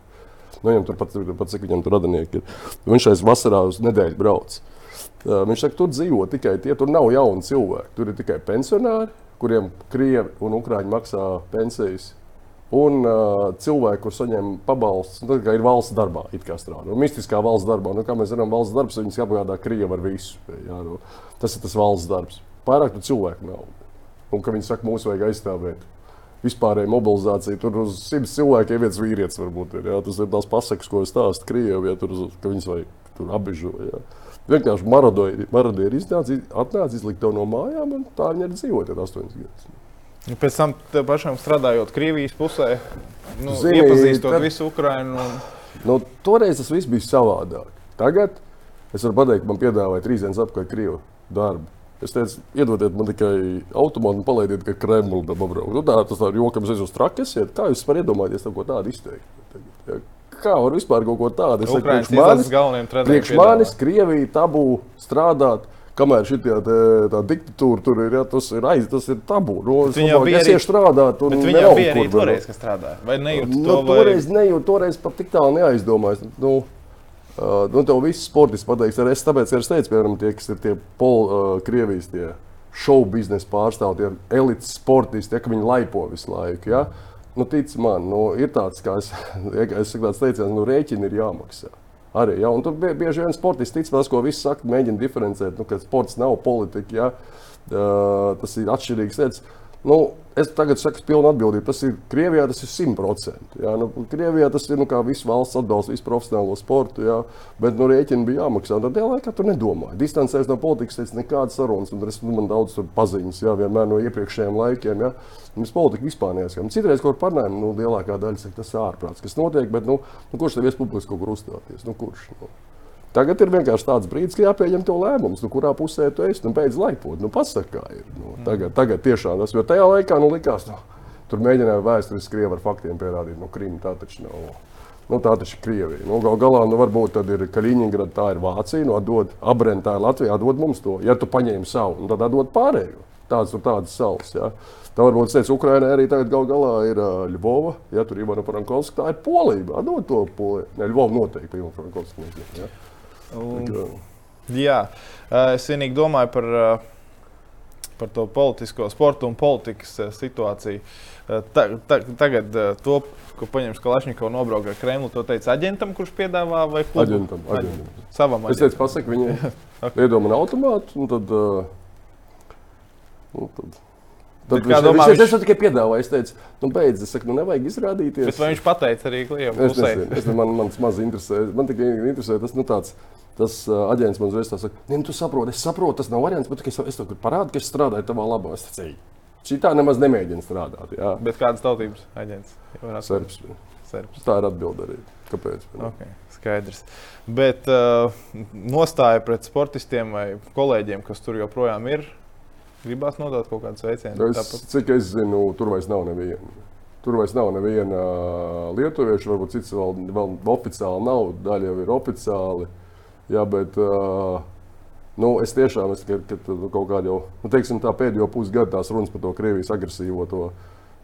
Nu, viņam tur pat, pat cik viņam tur radinieki ir. Viņš aiz vasarā uz nedēļu brauc. Uh, viņš saka, tur dzīvo tikai tie, tur nav jauni cilvēki. Tur ir tikai pensionāri, kuriem krievi un ukrāņi maksā pensijas un uh, cilvēki, kuriem saņem pabalstus, nu, ir valsts darbā, it kā strādā. Nu, mistiskā valsts darbā, nu, kā mēs zinām, valsts darbs viņus apgādā Krievi ar visu. Jā, nu, tas ir tas valsts darbs. Pārāk tu cilvēku nav. Un, ka viņi saka, mūs vajag aizstāvēt. Vispārējā mobilizācija tur uz simts cilvēkiem viens vīrietis varbūt ir. Jā. Tas ir tās pasakas, ko stāsta Krievijā, tur, ka viņus vajag tur apbežot. Vienkārši marodieri iznāca, atnāca, izlikt to no mājām, un tā viņi arī dzīvoja 8 gadus. Nu, pēc tam pašam strādājot Krievijas pusē, nu, Zini, iepazīstot tad... visu Ukrajinu. Un... Nu, toreiz tas viss bija savādāk. Tagad es varu pateikt, man piedāvāja trīs dienas apkārt Krievu darbu. Es teicu, iedodiet man tikai automātu un palaidiet, ka Kremlis tam apbrauc. Nu, tā tas tā ir jokam, es uz trakas iet. Kā jūs varat iedomāties ko tādu izteikt? Ja, kā var vispār kaut ko tādu? Es saku, priekš manis, priekš manis Krievija tabū strādāt kamēr šī diktatūra tur ir, ja, tas ir aiz, tas ir tabū. Nu, es domāju, ka es iešu strādāt. Viņa bija arī toreiz, kas strādāja. Vai nejūt nu, to? Vai... Toreiz nejūt, toreiz pat tik tālu neaizdomājos. Nu, uh, nu, tev viss sportists pateiks, arī es tāpēc, ka es teicu, piemēram, tie, kas ir tie pol, uh, Krievijas tie šovu biznesa pārstāvji, tie elites sportisti, ja, ka viņi laipo visu laiku. Ja? Nu, tic man, nu, ir tāds, kā es, es tāds teiciens, nu, rēķini ir jāmaksā. Arī, ja? Un tur bieži vien sportisti tic tas, ko visi saka, mēģina diferencēt, nu, ka sports nav politika. Ja? Uh, tas ir atšķirīgs lietas. Nu, es tagad saku, pilnu atbildību. Tas ir Krievijā, tas ir 100%. Jā, nu, Krievijā tas ir nu, kā viss valsts atbalsts, visu profesionālo sportu, jā, bet nu, rēķini bija jāmaksā. Tad tajā laikā tur nedomāju. Distancēs no politikas, teicu, nekādas sarunas. Un es, nu, man daudz paziņas, jā, vienmēr no iepriekšējiem laikiem. Jā. Mēs politiku vispār neesam. Citreiz, kur parunājam, nu, lielākā daļa saka, tas ir ārprāts, kas notiek, bet nu, nu, kurš tev ies publiski kaut kur uzstāties? Nu, kurš? Nu? Tagad ir vienkārši tāds brīdis, ka jāpieņem to lēmumu, nu, kurā pusē tu esi. Nu, beidz laipot, nu, pasaki, kā ir. Nu, tagad, tagad tiešām tas, jo tajā laikā nu, likās, nu, tur mēģināja vēsturiski krievi ar faktiem pierādīt, nu, Krīma tā taču nav. Nu, tā taču ir Krievija. Nu, Galu galā, nu, varbūt tā ir Kaļiņģerada, tā ir Vācija. Nu, atdod Abrēnu, tā ir Latvija, atdod mums to. Ja tu paņēmi savu, nu, tad atdod pārējo. Tādas ir tādas salas. Ja. Tā varbūt teica, Ukraiņā arī tagad gal galā ir uh, Ļuvova, ja tur ir Ivana Frankovska. Tā ir Polija. Atdod to Poliju. Ne, Ļuvova noteikti Ivana Frankovska. Ja. Un, jā, es vienīgi domāju par, par to politisko sportu un politikas situāciju. Ta, ta, tagad to, ko paņems Kalašņikovs nobraukt ar Kremlu, to teica aģentam, kurš piedāvā vai klubu? Aģentam, aģentam. Savam aģentam. Es teicu, pasak viņai, okay. iedomāju automātu, un tad, nu, tad Tad viņš, domā, viņš, viņš... Es tikai piedāvāju, es teicu, nu, beidz, es saku, nu, nevajag izrādīties. Bet vai viņš pateica arī klientam? Es nezinu, es, man, man maz interesē. Man tikai interesē tas, nu, tāds, tas uh, aģents man uzreiz saka, nu, tu saproti, es saprotu, tas nav variants, bet es, es tev parādu, ka es strādāju tavā labā. Es teicu, šī tā nemaz nemēģina strādāt. Jā. Bet kādas tautības aģents? Serbs. Serbs. Tā ir atbilde arī. Kāpēc? Okay, skaidrs. Bet uh, nostāja pret sportistiem vai kolēģiem, kas tur joprojām ir, Gribās nodot kaut kādu sveicienu. Es, tāpat. cik es zinu, tur vairs nav neviena. Tur vairs nav neviena lietuvieša, varbūt cits vēl, vēl oficiāli nav, daļa jau ir oficiāli. Jā, bet uh, nu, es tiešām esmu, kad, kad nu, kaut kādā jau, nu, teiksim, pēdējo pusgadu tās runas par to Krievijas agresīvo to,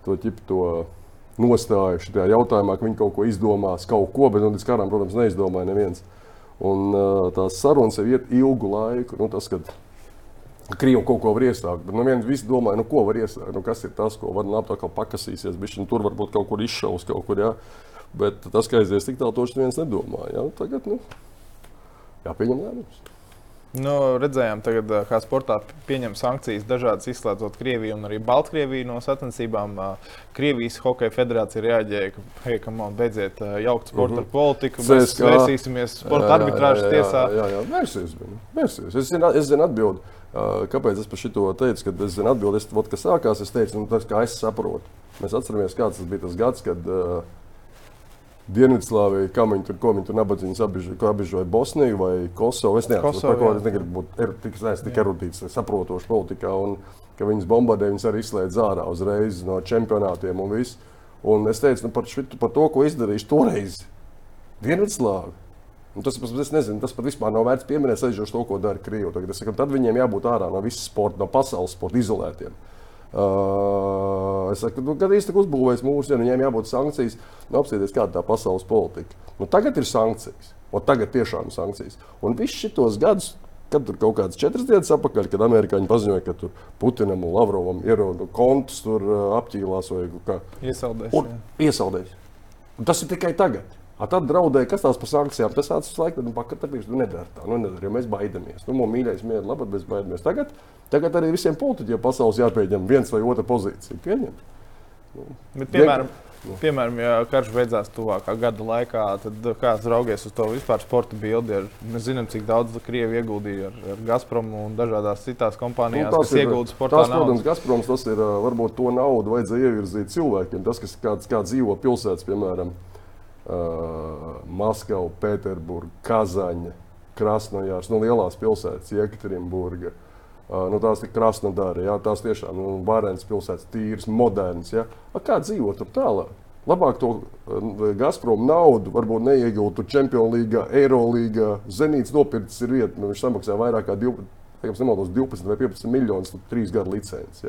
to ķipu. To, Nostāju šajā jautājumā, ka viņi kaut ko izdomās, kaut ko, bet nu, līdz karam, protams, neizdomāja neviens. Un uh, tās sarunas jau iet ilgu laiku. Nu, tas, kad Krievi kaut ko var iesākt. Bet nu, viens visi domāja, nu, ko var iesākt. Nu, kas ir tas, ko var nākt atkal pakasīsies. Bišķi, nu, tur varbūt kaut kur izšaus kaut kur. Ja? Bet tas, ka aizies tik tālu, to neviens nedomāja. Ja? Tagad nu, jāpieņem lēmums. Nu, redzējām, tagad, kā sportā pieņem sankcijas dažādas, izslēdzot Krieviju un arī Baltkrieviju no sacensībām. Krievijas Hokeja federācija reaģēja, ka, hei, kam on, beidziet jaukt sportu mm -hmm. ar politiku. Mēs vērsīsimies sporta arbitrāžas tiesā. Jā, jā. Vērsies, vērsies. Es zinu, es zinu atbildi. Kāpēc es par šo teicu? Kad es zinu, atbildēs, kas sākās, es teicu, nu, tas, kā es saprotu. Mēs atceramies, kāds tas bija tas gads, kad uh, Dienvidslāvija, kā viņi tur, ko viņi tur nabadzīgi apbežoja Bosniju vai Kosovu. Es neatceros, par ko es negribu būt er, tik, tik erudīts, saprotošs politikā. Un, ka viņas bombardē, viņas arī izslēdz ārā uzreiz no čempionātiem un viss. Un es teicu nu, par, šitu, par to, ko izdarījuši toreiz Dienvidslāvija. Un tas, es nezinu, tas pat vispār nav vērts pieminēt, salīdzinot to, ko dara Krievija. Tad viņiem jābūt ārā no visas sporta, no pasaules sporta izolētiem. Uh, es saku, nu, kad īstenībā uzbūvēs mūsu, ja viņiem jābūt sankcijas, nu, apsieties, kāda tā pasaules politika. Nu, tagad ir sankcijas, un tagad tiešām ir sankcijas. Un visus šos gadus, kad tur kaut kādas četras dienas atpakaļ, kad amerikāņi paziņoja, ka tur Putinam un Lavrovam ir kontus tur apķīlās vai kā iesaldēs. Un, iesaldēs. Un tas ir tikai tagad. A tad draudēja, kas tās par sankcijām. Tas tāds laiks, kad nu, pakāpieties, nu nedara tā, nu nedara, jo mēs baidamies. Nu, mums mīļais mieru, labi, mēs baidamies. Tagad, tagad arī visiem politiķiem pasaules jāpieņem viens vai otra pozīcija. Pieņem. Nu, bet, piemēram, nu. piemēram, ja karš beidzās tuvākā gada laikā, tad kāds raugies uz to vispār sporta bildi? Ar, mēs zinām, cik daudz Krievi ieguldīja ar, ar Gazprom un dažādās citās kompānijās, nu, kas ieguldīja sportā. Tas, protams, Gazproms tas ir varbūt to naudu vajadzēja ievirzīt cilvēkiem. Tas, kas kāds, kāds dzīvo pilsētas, piemēram, Maskava, Pēterburga, Kazaņa, Krasnodārs, nu, lielās pilsētas, Jekaterinburga. Uh, nu, tās ir krasnodāri, jā, tās tiešām nu, varens pilsētas, tīras, modernas. Jā. A, kā dzīvot tur tālāk? Labāk to uh, Gazprom naudu varbūt neiegūt Champions League, Eirolīgā. Zenīts nopircis ir vieta, nu, viņš samaksā vairāk kā 12, nemaldos, 12 vai 15 miljonus, trīs gadu licenci.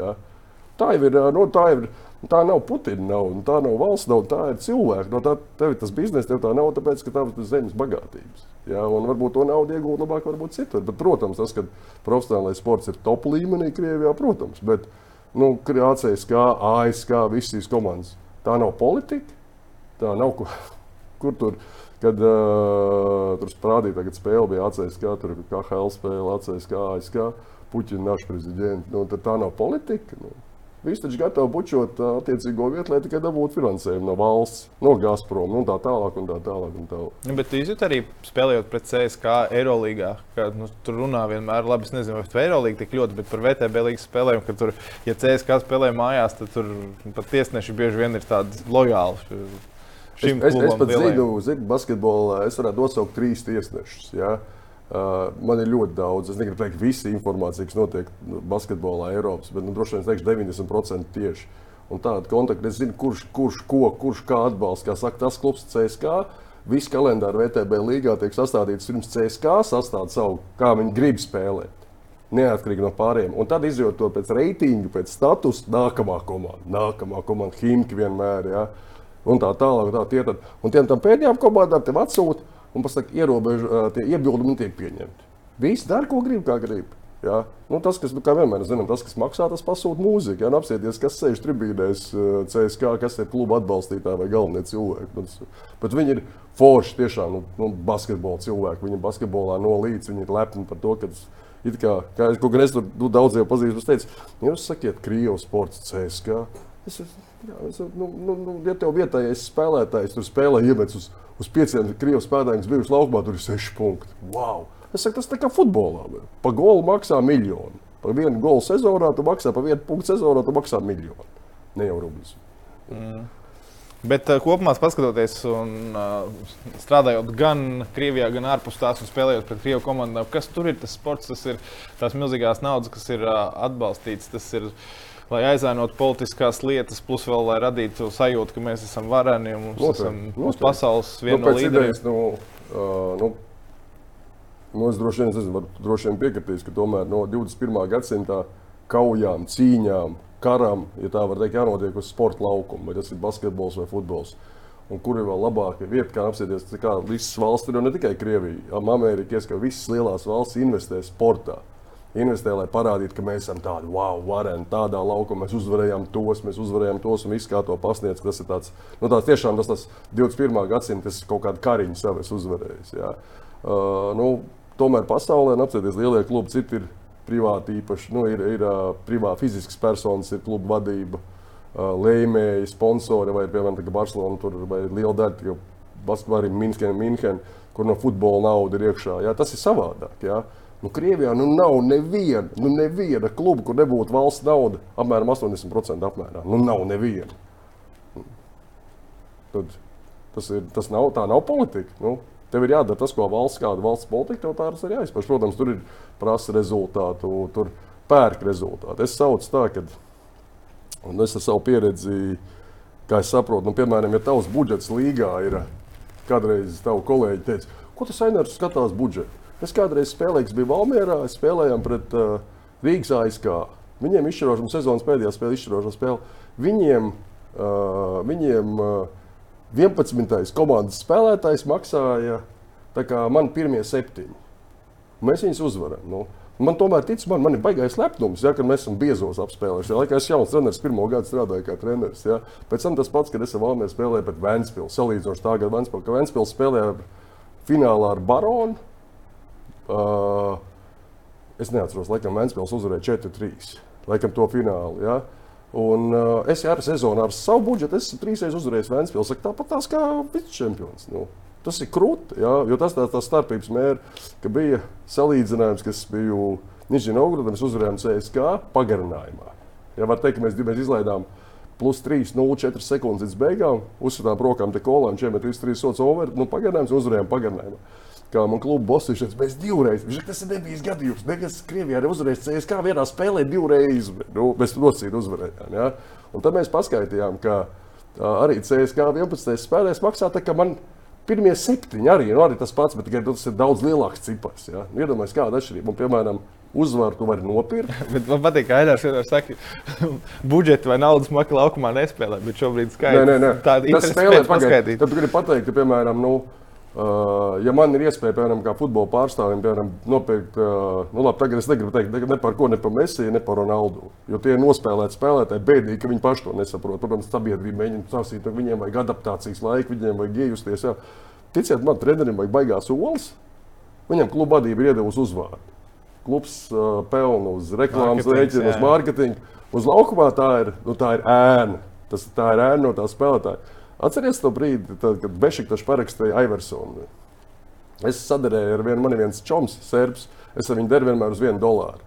Tā jau ir, nu, tā ir Tā nav Putina nauda, tā nav valsts nauda, tā ir cilvēka. No tā tev ir tas biznesa, tev tā nav, tāpēc, ka tev ir zemes bagātības. Jā, un varbūt to naudu iegūt labāk, varbūt citur. Bet, protams, tas, ka profesionālais sports ir top līmenī Krievijā, protams. Bet, nu, ACSK, ASK, visas šīs komandas. Tā nav politika. Tā nav kur, kur tur. Kad uh, tur sprādīja, tagad spēle bija ACSK, tur bija KHL spēle, ACSK, ASK, Puķina naša prezidents. Nu, tā nav politika. Nu. Visi taču gatavi bučot attiecīgo vietu, lai tikai dabūtu finansējumu no valsts, no Gazprom, nu, tā tālāk un tā tālāk. Un tālāk. Ja, bet jūs arī spēlējot pret CSK Eirolandā, ka nu, tur runā vienmēr, labi, es nezinu, vai par Eirolīgu tik ļoti, bet par VTB līnijas spēlēm, ka tur, ja CSK spēlē mājās, tad tur pat tiesneši bieži vien ir tādi lojāli. Es, es, es pat zinu, zinu, basketbolā es varētu nosaukt trīs tiesnešus. Ja? Uh, man ir ļoti daudz. Es negribu teikt, visa informācija, kas notiek basketbolā, Eiropas, bet nu, droši vien es teikšu 90% tieši. Un tāda kontakta, es zinu, kurš, kurš ko, kurš kā atbalsta. Kā saka, tas klubs CSK. Viss kalendārs VTB līgā tiek sastādīts pirms CSK sastāv savu, kā viņi grib spēlēt. Neatkarīgi no pārējiem. Un tad izjūt to pēc reitinga, pēc statusa, nākamā komanda, nākamā komanda, Himki vienmēr. Ja? Un tā tālāk, tā tie tad. Un tiem pēdējām komandām tev atsūta un pasaka, ierobežo, tie iebildumi tiek pieņemti. Visi dara, ko grib, kā grib. Ja? Nu, tas, kas, nu, kā vienmēr zinām, tas, kas maksā, tas pasūta mūziku. Ja? Nu, apsieties, kas sēž tribīnēs, CSK, kas ir kluba atbalstītāji vai galvenie cilvēki. Bet, bet viņi ir forši, tiešām nu, nu, basketbola cilvēki. Viņi basketbolā nolīdz, viņi ir lepni par to, ka kā, kā es, kaut es tur nu, daudz jau pazīstu, es teicu, jūs sakiet, Krievijas sports CSK. Es, jā, es, nu, nu, nu, ja tev vietējais spēlētājs tur spēlē iemetis uz uz pieciem Krievijas spēlētājiem, kas bijuši laukumā, tur ir seši punkti. Wow! Es saku, tas tā kā futbolā. Pa golu maksā miljonu. Par vienu golu sezonā tu maksā, par vienu punktu sezonā tu maksā miljonu. Ne jau rublis. Mm. Bet uh, kopumā skatoties un uh, strādājot gan Krievijā, gan ārpus tās un spēlējot pret Krievijas komandām, kas tur ir tas sports, tas ir tās milzīgās naudas, kas ir uh, atbalstīts. Tas ir uh, lai aizvainotu politiskās lietas, plus vēl lai radītu sajūtu, ka mēs esam vareni un mēs esam noteikti. pasaules viena nu, no līderiem. Nu, uh, nu, nu, es droši vien, es esmu, droši vien piekritīs, ka tomēr no 21. gadsimta kaujām, cīņām, karam, ja tā var teikt, jānotiek uz sporta laukuma, vai tas ir basketbols vai futbols. Un kur ir vēl labāka vieta, kā apsēsties, kā visas valsts, ir ne tikai Krievija, Amerika, ka visas lielās valsts investē sportā investē, lai parādītu, ka mēs esam tādi wow, vareni, tādā laukumā mēs uzvarējām tos, mēs uzvarējām tos un viss kā to pasniedz. Tas ir tāds, nu, tāds tiešām tas, tas 21. gadsimta kaut kāda kariņa sev uzvarējis. Jā. Uh, nu, tomēr pasaulē, nu, apskatieties, lielie klubi, citi ir privāti īpaši, nu, ir, ir uh, privāti fizisks personas, ir klubu vadība, uh, lēmēji, sponsori vai, piemēram, Barcelona, tur vai liela daļa, basketbolā arī Minskena, Minhen, kur no futbola nauda ir iekšā. Jā, tas ir savādāk. Jā. Nu, Krievijā nu, nav neviena, nu, neviena kluba, kur nebūtu valsts nauda apmēram 80% apmērā. Nu, nav neviena. Tad tas, ir, tas nav, tā nav politika. Nu, tev ir jādara tas, ko valsts, kāda valsts politika tev tā ir jāizpauž. Protams, tur ir prasa rezultātu, tur pērk rezultātu. Es saucu tā, ka es ar savu pieredzi, kā es saprotu, nu, piemēram, ja tavs budžets līgā ir kādreiz tavu kolēģi teica, ko tas Ainars skatās budžetu? Es kādreiz spēlēju, biju Valmjerā, spēlējām pret uh, Rīgas ASK. Viņiem izšķirošā sezonas pēdējā spēle, izšķirošā spēle. Viņiem, uh, viņiem uh, 11. komandas spēlētājs maksāja man pirmie septiņi. Mēs viņus uzvarējām. Nu, Man tomēr tic, man, man ir baigais lepnums, ja, ka mēs esam biezos apspēlējuši. Ja, laikā es jauns treneris, pirmo gadu strādāju kā treneris. Ja. Pēc tam tas pats, kad es Valmērā spēlēju pret Vēnspili. Salīdzinoši tā ka Vēnspili spēlēja finālā ar Baronu. Uh, es neatceros, laikam Vēnspils uzvarēja 4-3. Laikam to finālu. Ja? Un, uh, es ar sezonu ar savu budžetu esmu trīsreiz uzvarējis Vēnspils. Tāpat tās kā vicečempions. Nu, tas ir krūti, ja? jo tas tā, tā starpības mērķis, ka bija salīdzinājums, kas bija Novgorodā, mēs uzvarējām CSK pagarinājumā. Ja var teikt, ka mēs, mēs izlaidām plus 3,04 sekundes līdz beigām, uzsitām rokām te kolām, čiem ir 3 sots over, nu pagarinājums uzvarējām pagarinājumā kā man kluba bosis teica, mēs divreiz, viņš, tas ir nebijis gadījums. Nekas Krievijā arī uzvarēs CSK vienā spēlē divreiz, nu, mēs nosīt uzvarējām. Ja? Un tad mēs paskaidrojām, ka arī CSK 11. spēlēs maksā tā, ka man pirmie septiņi arī, nu, arī tas pats, bet tikai tas ir daudz lielāks cipars. Ja? Nu, iedomājieties, kāda atšķirība. Un, piemēram, uzvaru tu vari nopirkt. bet man patīk, ka Ainārs vienmēr saka, budžeti vai naudas maka laukumā nespēlē, bet šobrīd skaidrs. Nē, nē, nē. Tāda ir spēlē pagaidīt. Tad tu gribi pateikt, ka, piemēram, nu, ja man ir iespēja, piemēram, kā futbola pārstāvim, piemēram, nopirkt, uh, nu, labi, tagad es negribu teikt ne par ko, ne par Mesiju, ne par Ronaldu. Jo tie ir nospēlēti spēlētāji, bēdīgi, ka viņi paši to nesaprot. Protams, sabiedrība mēģina prasīt, viņiem vajag adaptācijas laiku, viņiem vajag iejusties. Jā. Ticiet man, trenerim vajag baigās olas. Viņam kluba vadība ir iedevusi uzvārdu. Klubs uh, pelna uz reklāmas rēķinu, uz mārketingu. Uz laukumā tā ir, nu, tā ir ēna. Tas, tā ir ēna no tā spēlētāja. Atcerieties to brīdi, tad, kad Bešiktašs parakstīja Iversonu. Es sadarēju ar vienu mani viens čoms, serbs. Es ar viņu devu vienmēr uz vienu dolāru.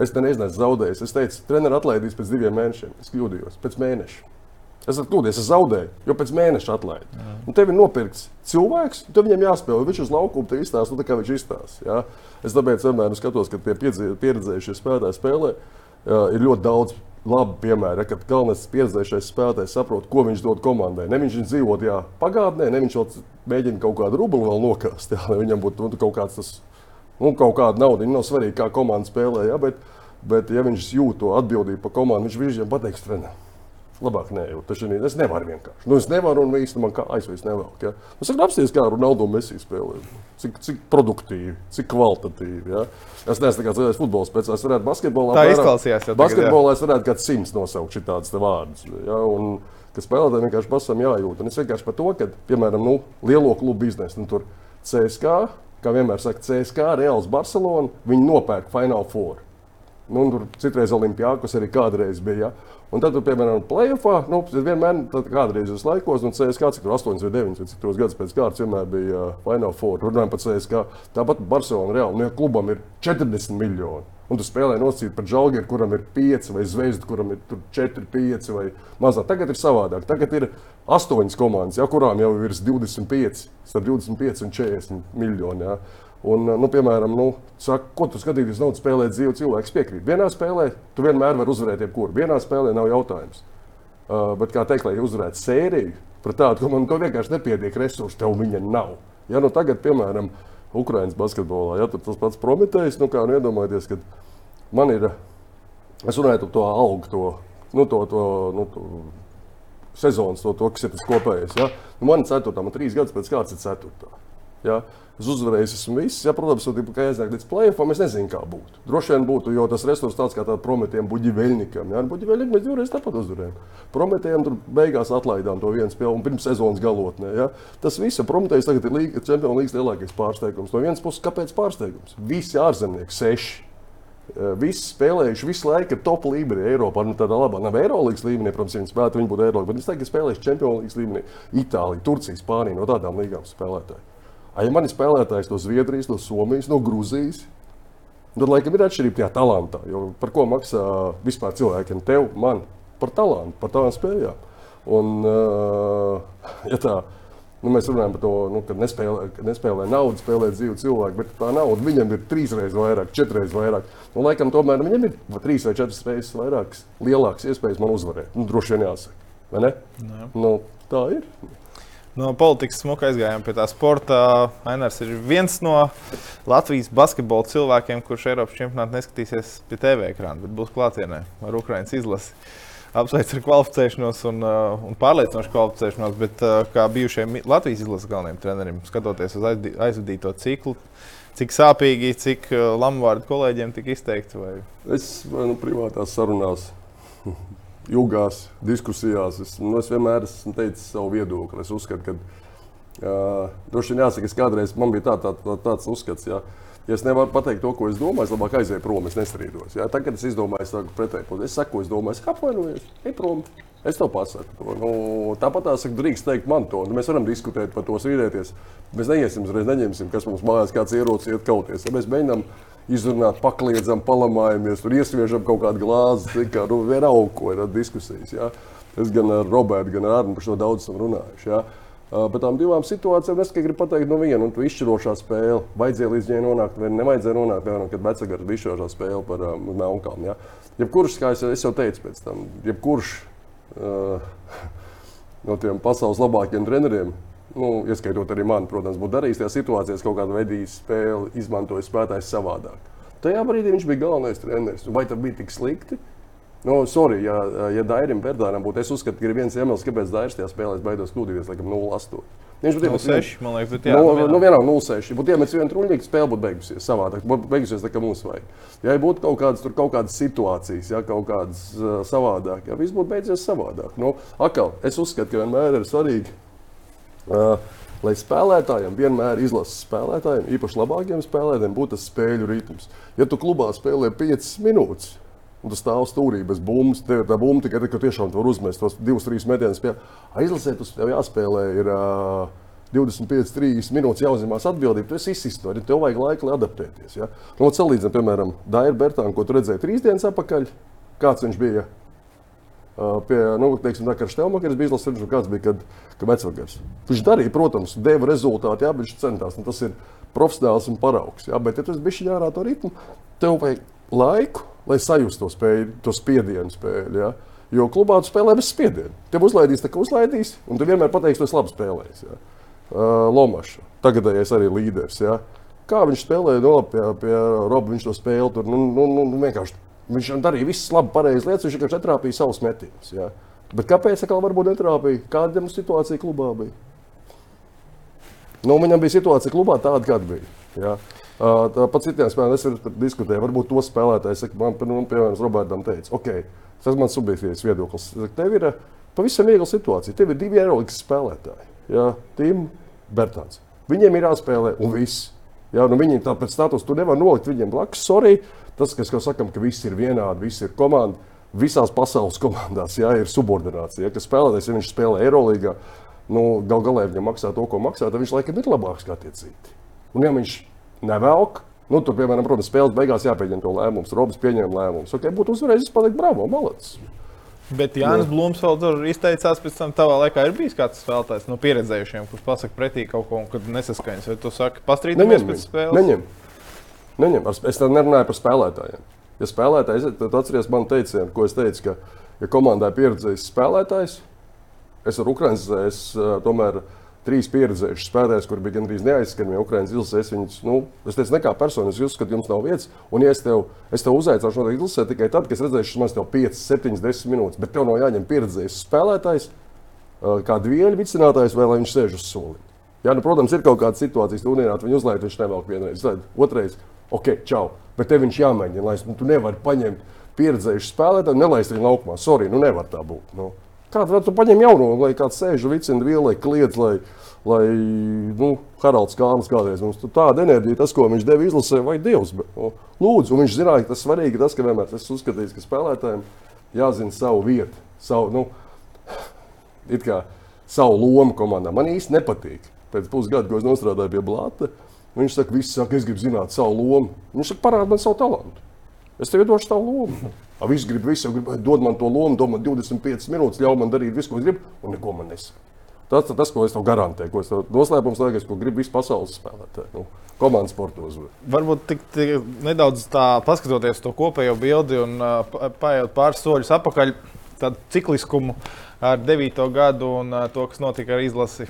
Es te nezinu, zaudēju. Es teicu, treneris atlaidīs pēc diviem mēnešiem. Es kļūdījos pēc mēneša. Es esmu kļūdījies, es zaudēju, jo pēc mēneša atlaidu. Un tev ir nopirkts cilvēks, tev viņam jāspēlē. Viņš uz laukuma te izstāsta, nu, kā viņš izstāsta. Ja? Es tāpēc vienmēr skatos, ka tie pieredzējušie spēlētāji spēlē. Ir ļoti daudz labi piemēri, kad galvenais pieredzējušais spēlētājs saprot, ko viņš dod komandai. Ne viņš dzīvo tajā pagātnē, ne viņš mēģina kaut kādu rublu vēl nokāst, jā, lai viņam būtu nu, kaut kāds tas, nu, kaut kāda nauda. Viņam nav svarīgi, kā komanda spēlē, jā, bet, bet ja viņš jūt to atbildību par komandu, viņš viņam pateiks trenerim. Labāk nejūt. Tas ir. Es nevaru vienkārši. Nu, es nevaru un visu man kā aizvest nevelk. Ja? Nu, es saku, apsties, kā Ronaldo Messi spēlē. Cik, cik produktīvi, cik kvalitatīvi. Ja? Es neesmu nekāds lielais futbola speciālists. Es varētu basketbolā. Tā izklausījās. Basketbolā es varētu kāds simts nosaukt šitādus vārdus. Ja? Un, ka spēlētājiem vienkārši pasam jājūt. Un es vienkārši par to, ka, piemēram, nu, lielo klubu biznesu, nu, tur CSK, kā vienmēr saka, CSK, Reāls Barcelona, viņi nopērk Final Four. Nu, tur citreiz Olimpijākos arī kādreiz bija. Ja? Un tad, piemēram, plēsoņā, nu, vienmēr, tad kādreizos laikos, un CSK, cik tur 8 vai 9, vai cik tur gadus pēc kārtas, vienmēr bija uh, Final Four. Runājot par CSK, tāpat Barcelona reāli, nu, ja klubam ir 40 miljoni. Un tu spēlē nosacīt par Džalgeru, kuram ir 5 vai Zvezdu, kuram ir 4, 5 vai mazāk. Tagad ir savādāk. Tagad ir 8 komandas, ja, kurām jau ir 25, starp 25 un 40 miljoni. Ja. Un, nu, piemēram, nu, saka, ko tu skatīties, nav spēlēt dzīvu cilvēku. Piekrīt. Vienā spēlē tu vienmēr vari uzvarēt jebkuru. Vienā spēlē nav jautājums. Uh, bet, kā teikt, lai uzvarētu sēriju, pret tādu komandu, to vienkārši nepietiek resursi, tev viņa nav. Ja nu tagad, piemēram, Ukraiņas basketbolā, ja tas pats Prometējs, nu kā nu iedomājieties, ka man ir, es runāju par to algu, to, nu, to, to, nu, to sezonas, to, to, kas ir tas kopējais. Ja? Nu, man ir ceturtā, man trīs gadus pēc kārtas ir ceturtā. Ja? Es uzvarēju, esmu viss. Ja, protams, jau tādā jāiznāk līdz plēsoņam, es nezinu, kā būtu. Droši vien būtu, jo tas resurs tāds kā tāds prometējiem, buļbuļsakām. Ja, buļbuļsakām mēs divreiz tāpat uzvarējām. Prometējiem tur beigās atlaidām to vienu spēli un pirms sezonas galotnē. Ja. Tas viss, Prometējs tagad ir Champions League lielākais pārsteigums. No vienas puses, kāpēc pārsteigums? Visi ārzemnieki, seši. Visi spēlējuši visu laiku top līmenī Eiropā. Nu, tādā labā, nav Eirolandes līmenī, protams, viņi spēlētu, viņi būtu Eirolandes, bet viņi tagad spēlējuši Champions League līmenī. Itālija, Turcija, Spānija, no tādām līgām spēlētāji. Ja man ir spēlētājs no Zviedrijas, no Somijas, no Grūzijas, Tad, laikam, ir atšķirība tajā talantā. Jo par ko maksā vispār cilvēkiem, tev, man, par talantu, par tādām spējām. Un, uh, ja tā, nu, mēs runājam par to, nu, ka nespēlē, nespēlē naudu, spēlē dzīvu cilvēku, bet tā nauda viņam ir trīsreiz vairāk, četras vairāk. Nu, laikam, tomēr viņam ir trīs vai četras reizes vairākas, lielākas iespējas man uzvarēt. Nu, droši vien jāsaka. Vai ne? Nu, tā ir. No politikas smuka aizgājām pie tā sporta. Ainars ir viens no Latvijas basketbola cilvēkiem, kurš Eiropas čempionātā neskatīsies pie TV ekrāna, bet būs klātienē ar Ukraiņas izlasi. Apsveicu ar kvalificēšanos un, uh, un pārliecinošu kvalificēšanos, bet uh, kā bijušajam Latvijas izlases galvenajam trenerim, skatoties uz aizvadīto ciklu, cik sāpīgi, cik uh, lamuvārdu kolēģiem tika izteikti? Vai? Es nu, privātās sarunās ilgās diskusijās. Es, nu, es vienmēr esmu teicis savu viedokli. Es uzskatu, ka uh, droši vien jāsaka, ka kādreiz man bija tā, tā, tā, tāds uzskats. Jā. Ja es nevaru pateikt to, ko es domāju, es labāk aizēju prom, es nestrīdos. Jā. Tagad, es izdomāju, es saku pretēji. Es saku, es domāju, es apvainojos, ej prom. Es tev pasaku to. Nu, tāpat tā saka, drīkst teikt man to. Nu, mēs varam diskutēt par to, strīdēties. Mēs neiesim uzreiz, neņemsim, kas mums mājās kāds ierocis iet kauties. Ja mēs mēģinām izrunāt, pakliedzam, palamājamies, tur iesviežam kaut kādu glāzi, kā nu, vienalga, ko ir diskusijas. Ja? Es gan ar Robertu, gan ar Arnu par šo daudz esmu runājuši. Ja? Bet tām divām situācijām es tikai gribu pateikt, no viena un izšķirošā spēle. Vajadzēja līdz viņai nonākt, vai nevajadzēja nonākt, piemēram, kad Vecagars bija izšķirošā spēle par um, Melnkalnu. Ja? Jebkurš, kā es, es jau teicu pēc tam, jebkurš uh, no tiem pasaules labākajiem treneriem nu, ieskaitot arī mani, protams, būtu darījis tajā situācijā, kaut kādu veidīju spēli, izmantojis spēlētājs savādāk. Tajā brīdī viņš bija galvenais treneris. Vai tas bija tik slikti? Nu, sorry, ja, ja Dairim Berdānam būtu, es uzskatu, ka ir viens iemesls, kāpēc Dairis tajā spēlē baidos kļūdīties, laikam 0-8. Viņš būtu iemetis 6, man liekas, bet jā. Nu, nu, nu vienā 0-6. Būtu iemetis vienu truļņīgu, spēle būtu beigusies savādāk. Būtu beigusies tā, kā mums vajag. Ja būtu kaut kādas, tur, kaut kādas situācijas, ja kaut kādas uh, savādāk, ja viss būtu beidzies savādāk. Nu, akal, es uzskatu, ka vienmēr ir svarīgi lai spēlētājiem vienmēr izlases spēlētājiem, īpaši labākiem spēlētājiem, būtu tas spēļu ritms. Ja tu klubā spēlē 5 minūtes, un tas stāv stūrī bez bumbas, tev ir tā bumba tikai tad, kad tiešām tu vari uzmest tos 2-3 metienus. Aizlasē, tas tev jāspēlē. Ir, uh, 25, 30 minūtes jāuzņemās atbildība. Tu esi izsistori, tev vajag laika, lai adaptēties. Ja? Nu, Salīdzinām, piemēram, Dairu Bertānu, ko tu redzēji trīs dienas atpakaļ. Kāds viņš bija? Pie, nu, teiksim, tā, kad Štelmakers bija izlases, viņš kāds bija, kad, kad vecvakars. Viņš darīja, protams, deva rezultātu, jā, bet viņš centās. Nu, tas ir profesionāls un paraugs. Jā, bet, ja tas bija ārā to ritmu, tev vajag laiku, lai sajustu to spēju, to spiedienu spēli. Jā. Jo klubā tu spēlē bez spiediena. Tev uzlaidīs, tā kā uzlaidīs, un tu vienmēr pateiksi, ka tu labi spēlējies. Jā. Uh, Lomašs, tagadējais arī līderis. Jā. Kā viņš spēlēja, no, pie, pie Roba viņš to spēli tur nu, nu, nu, vienkārši Viņš darīja visas labi, pareizas lietas, viņš vienkārši netrāpīja savus metienus. Ja? Bet kāpēc tā varbūt netrāpīja? Kāda mums situācija klubā bija? Nu, viņam bija situācija klubā tāda, kāda bija. Ja? Tāpat citiem spēlētājiem es diskutēju, varbūt to spēlētāju, saka, man, nu, piemēram, Robertam teica, ok, tas ir mans subjektīvs viedoklis. Tev ir pavisam viegla situācija. Tev ir divi Eirolandes spēlētāji, ja? Tim Bertāns. Viņiem ir jāspēlē un viss. Ja? Nu, viņi tāpēc status tu nevar nolikt viņiem blakus. Sorry, Tas, kas mēs sakām, ka visi ir vienādi, visi ir komandi, visās pasaules komandās jā, ir subordinācija. Ja, spēlētājs, ja viņš spēlē Eirolandā, nu, gal galā viņam maksā to, ko maksā, tad viņš laikam ir labāks kā tie citi. Un, ja viņš nevelk, nu, tur, piemēram, protams, spēles beigās jāpieņem to lēmumu. Robs pieņēma lēmumu. Okay, būtu uzvarējis, pateikt, bravo, malacis. Bet Jānis nu. Blūms vēl izteicās, pēc tam tavā laikā ir bijis kāds spēlētājs no pieredzējušiem, kurš pasakā pretī kaut ko, kad nesaskaņas. Vai tu saki, pastrīdamies pēc spēles? Neņem. Neņem. Es tā nerunāju par spēlētājiem. Ja spēlētājs, tad atcerieties manu teicienu, ko es teicu, ka, ja komandai pieredzējis spēlētājs, es ar Ukraiņas es tomēr trīs pieredzējušus spēlētājus, kuriem bija gandrīz neaizskanami Ukraiņas izlasē. Viņus, nu, es teicu, nekā personiski uzskatu, ka jums nav vietas. Un, ja es tev, es tev uzaicināšu no izlasē tikai tad, kad es redzēšu, man te 5, 7, 10 minūtes, bet tev nav jāņem pieredzējis spēlētājs, kā dvieļu vicinātājs, vai lai viņš sēž uz soliņa. Jā, nu, protams, ir kaut kāda situācija, kad viņu uzlaiž, viņš nevelk vienreiz, tad otrreiz ok, čau. Bet te viņš jāmēģina, lai nu, tu nevari paņemt pieredzējušu spēlētāju, nelaist viņu laukumā. Sorry, nu nevar tā būt. Nu. Kādu tu paņem jaunu, lai kāds sēž vicina vielu, lai kliedz, lai, lai nu, Haralds Kāns kādreiz mums tāda enerģija, tas, ko viņš deva izlasē, vai Dievs. Bet, nu, lūdzu, un viņš zināja, ka tas svarīgi, tas, ka vienmēr es uzskatīju, ka spēlētājiem jāzina savu vietu, savu, nu, kā, savu lomu komandā. Man īsti nepatīk. Pēc pusgada, ko es strādāju pie Blāta, Viņš saka, viss saka, es gribu zināt savu lomu. Viņš saka, parādi man savu talantu. Es tev došu savu lomu. A, viss grib, visu grib, dod man to lomu, dod man 25 minūtes, ļauj man darīt visu, ko es gribu, un neko man nesaka. Tas ir tas, ko es tev garantēju. Ko es tev noslēpums liekas, ko grib visu pasaules spēlētāji. Nu, komandas sportos. Varbūt tik, tik nedaudz tā paskatoties to kopējo bildi un uh, paiet pāris soļus atpakaļ, tādu cikliskumu. Uh, ar 9. gadu un to, kas notika ar izlasi,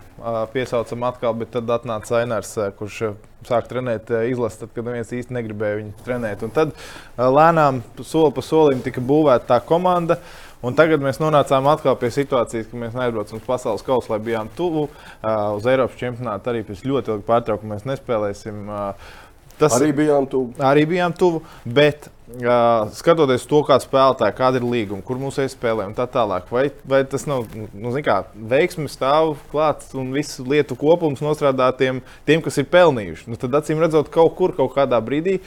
piesaucam atkal, bet tad atnāca Ainars, kurš sāk trenēt izlasi, tad, kad neviens īsti negribēja viņu trenēt. Un tad lēnām, soli pa solim, tika būvēta tā komanda. Un tagad mēs nonācām atkal pie situācijas, ka mēs neaizbraucam uz pasaules kausa, lai bijām tuvu. Uz Eiropas čempionāta arī pēc ļoti ilga pārtraukuma mēs nespēlēsim. Tas arī bijām tuvu. Arī bijām tuvu, bet uh, skatoties to, kāda spēlētāja, kāda ir līguma, kur mūsu spēlē un tā tālāk, vai, vai tas nav nu, kā, veiksmi stāv klāts un visu lietu kopums nostrādātiem, tiem, kas ir pelnījuši. Nu, tad acīm redzot, kaut kur, kaut kādā brīdī,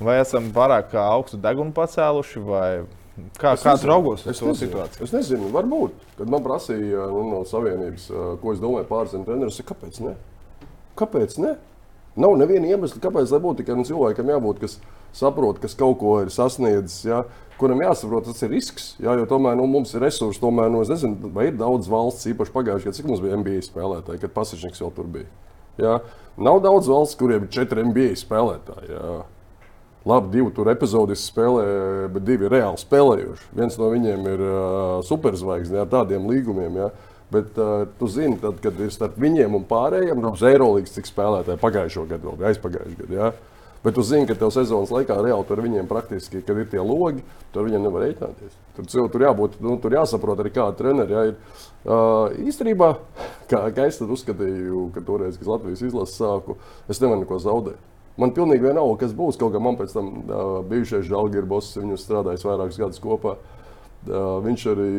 vai esam pārāk augstu degunu pacēluši, vai Kā, kā tu raugos uz šo situāciju? Es nezinu, varbūt. Kad man prasīja nu, no Savienības, ko es domāju par es teicu, kāpēc ne? Kāpēc ne? Nav neviena iemesla, kāpēc būtu tikai cilvēkam jābūt, kas saprot, kas kaut ko ir sasniedzis. Ja, kuram jāsaprot, tas ir risks. Ja, jo tomēr nu, mums ir resursi, tomēr, nu, nezinu, vai ir daudz valsts, īpaši pagājušajā gadā, cik mums bija NBA spēlētāji, kad Pasečniks vēl tur bija. Ja. Nav daudz valsts, kuriem ir četri NBA spēlētāji. Ja. Labi, divi tur epizodiski spēlē, bet divi ir reāli spēlējuši. Viens no viņiem ir uh, superzvaigznes ar tādiem līgumiem. Ja. Bet uh, tu zini, tad, kad ir starp viņiem un pārējiem, no Eirolandes cik spēlētāji pagājušo gadu, vai aizpagājušo gadu. Ja? Bet tu zini, ka tev sezonas laikā reāli tur viņiem praktiski, kad ir tie logi, tur viņiem nevar rēķināties. Tur, tur jābūt, nu, tur jāsaprot arī kāda treneri. Ja, ir, uh, īstenībā, kā, kā es uzskatīju, ka toreiz, kad Latvijas izlases sāku, es nevaru neko zaudēt. Man pilnīgi vienalga, kas būs. Kaut kā man pēc tam uh, bijušais Žalgiris, viņu strādājis vairākus gadus kopā. Uh, viņš arī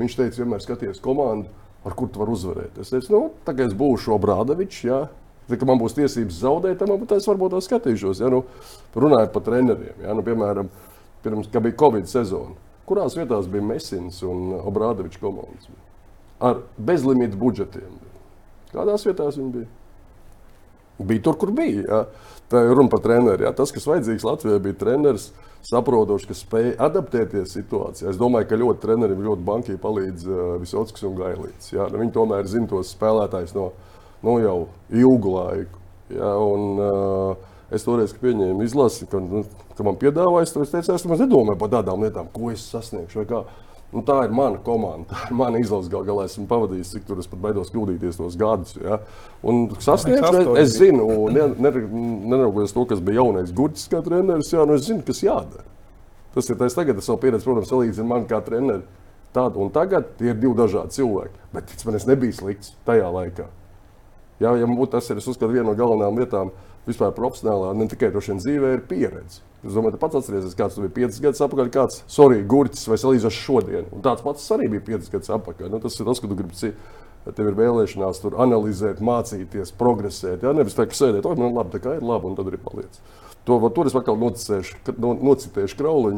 viņš teica, vienmēr skaties komandu ar kur tu vari uzvarēt. Es teicu, nu, tā kā es būšu Obrādovičs, ja, tad, man būs tiesības zaudēt, tad es varbūt tā skatīšos. Ja, nu, runājot par treneriem, ja, nu, piemēram, pirms, kad bija Covid sezona, kurās vietās bija Mesins un Obrādovičs komandas? Ar bezlimitu budžetiem. Kādās vietās viņi bija? Bija tur, kur bija. Ja. Tā ir runa par treneriem. Tas, kas vajadzīgs Latvijai, bija treneris, saprotoši, kas spēj adaptēties situācijā. Es domāju, ka ļoti trenerim, ļoti bankai palīdz uh, Visockis un Gailīts. Ja? Nu, viņi tomēr zina tos spēlētājus no nu, jau ilgu laiku. Ja? Un, uh, Es toreiz pieņēmu izlasi, ka, nu, ka man piedāvāja, es teicu, es nedomāju par tādām lietām, ko es sasniegšu. Nu, tā ir mana komanda, tā ir mana izlase. Gal galā esmu pavadījis, cik tur es pat baidos kļūdīties tos gadus. Ja? Un sasniegšu, es, es zinu, neraugoties to, kas bija jaunais gurķis kā treneris, jā, nu es zinu, kas jādara. Tas ir tas tagad, es savu pieredzi, protams, salīdzinu man kā trenerim. Tāda un tagad tie ir divi dažādi cilvēki. Bet man es nebiju slikts tajā laikā. Jā, ja būtu tas, ir, es uzskatu, viena no galvenajām lietām vispār profesionālā, ne tikai vien dzīvē, ir pieredze. Es domāju, ka pats atceries, kāds bija 5 gadus atpakaļ, kāds sorry, gurķis vai salīdzinoši šodien. Un tāds pats arī bija 5 gadus atpakaļ. Nu, tas ir tas, ka tu gribi. Tev ir vēlēšanās tur analizēt, mācīties, progresēt. Jā, nevis tā, ka sēdēt, oh, man labi, tā kā ir labi, un tad arī paliec. To, tur es atkal nocitēšu.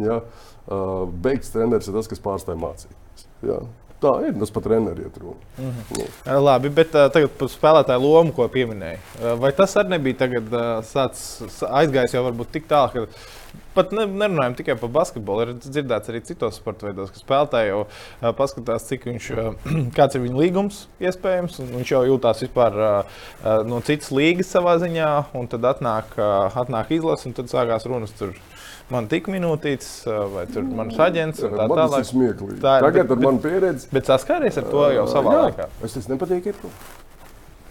Jā. Uh, beigts treneris ir tas, kas pārstāj mācīties. Jā. Tā ir. Tas pat treneris ir runa. Mm -hmm. Nu. Labi, bet uh, tagad par spēlētāju lomu, ko pieminēja. Uh, vai tas arī nebija tagad, uh, sācis, aizgājis jau varbūt tik tālu, ka pat ne, nerunājam tikai par basketbolu. Ir dzirdēts arī citos sporta veidos, ka spēlētāji jau uh, paskatās, cik viņš, uh, kāds ir viņa līgums, iespējams. Viņš jau jūtās vispār uh, no citas līgas savā ziņā, un tad atnāk, uh, atnāk izlase, un tad sākās runas tur man tik minūtīts, vai tur manas aģents. Tā, tā tālāk. Tas ir smieklīgi. Tā ir, Tagad bet, ar manu pieredzi. Bet saskāries ar to jau savā jā, laikā. Es tas nepatīk. Ir.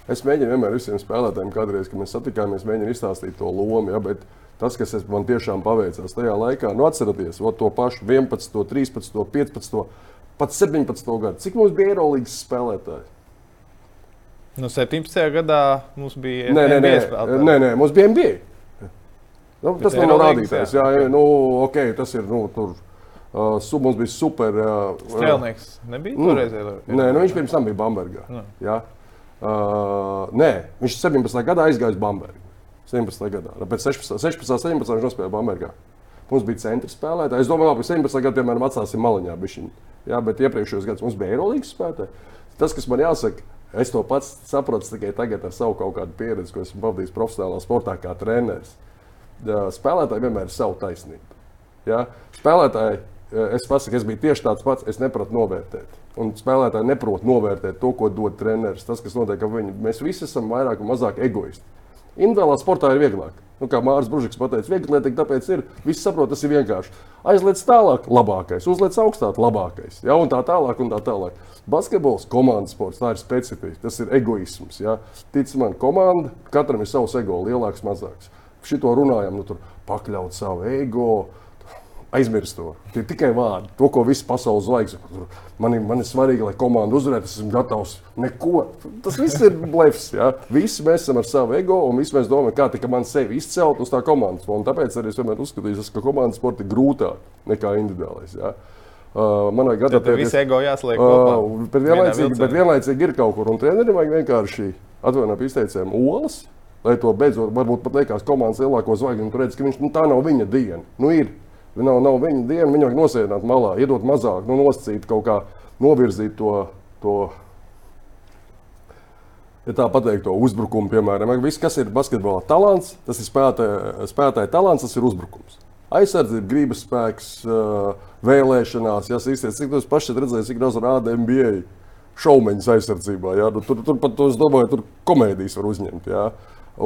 Es mēģinu vienmēr visiem spēlētājiem, kādreiz, kad mēs satikāmies, mēģinu izstāstīt to lomu. Ja, bet tas, kas man tiešām paveicās tajā laikā, nu atcerieties to pašu 11, 13, 15, pat 17 gadu. Cik mums bija Eirolandes spēlētāji? No 17. gadā mums bija nē, nē, nē, nē, nē, mums bija NBA. Nu, tas nav no rādītājs. Jā, jā, nu, ok, tas ir. Nu, tur, Uh, su, mums bija super. Uh, Strēlnieks nebija mm, toreiz. Nē, nu, viņš pirms tam bija Bambergā. Mm. Jā. Uh, nē, viņš 17. gadā aizgāja uz Bambergu. 17. gadā. Pēc 16. 16. 17. viņš nospēlēja Bambergā. Mums bija centra spēlētāji. Es domāju, ka 17. gadā, piemēram, atstāsim maliņā. Bišķiņ. Jā, bet iepriekšējos gados mums bija Eirolandes spēlētāji. Tas, kas man jāsaka, Es to pats saprotu tikai tagad ar savu kaut kādu pieredzi, ko esmu pavadījis profesionālā sportā kā treneris. Spēlētāji vienmēr ir sava taisnība. Ja? Spēlētāji, es pasaku, es biju tieši tāds pats, es nepratu novērtēt. Un spēlētāji neprot novērtēt to, ko dod treneris. Tas, kas notiek ar viņu, mēs visi esam vairāk vai mazāk egoisti. Individuālā sportā ir vieglāk. Nu, kā Mārcis Bružiks teica, vieglietīgi, tāpēc ir. Visi saprot, tas ir vienkārši. Aizliec tālāk, labākais, uzliec augstāk, labākais. Ja, un tā tālāk, un tā tālāk. Basketbols, komandas sports, tā ir specifika, tas ir egoisms. Ja. Tic man, komanda, katram ir savs ego, lielāks, mazāks. Šito runājam, nu, tur pakļaut savu ego aizmirst to. Tie ir tikai vārdi, to, ko visas pasaules zvaigznes. Man, ir, man ir svarīgi, lai komanda uzvarētu, es esmu gatavs neko. Tas viss ir blefs. Ja? Visi mēs esam ar savu ego, un visi mēs domājam, kā tikai man sevi izcelt uz tā komandas. Un tāpēc arī es vienmēr uzskatīju, ka komandas sports ir grūtāk nekā individuālais. Ja? Uh, manā gadījumā tas viss ego jāsliek. Uh, bet, vienlaicīgi, bet vienlaicīgi ir kaut kur, un trenerim vajag vienkārši atvainot izteicējiem olas, lai to beidzot, varbūt pat liekas komandas lielāko zvaigzni, un tu redz, ka viņš, nu, tā nav viņa diena. Nu, ir. Nav, nav viņa diena, viņu vajag nosēdināt malā, iedot mazāk, nu, nosacīt kaut kā, novirzīt to. to ja tā pateikt, to uzbrukumu, piemēram, viss, kas ir basketbola talants, tas ir spēlētāja, spēlētāja talants, tas ir uzbrukums. Aizsardzība, gribas spēks, vēlēšanās, īstenībā, cik jūs paši redzējāt, cik daudz rāda NBA šaumeņus aizsardzībā. Ja? Nu, tur, tur pat, es domāju, tur komēdijas var uzņemt. Ja?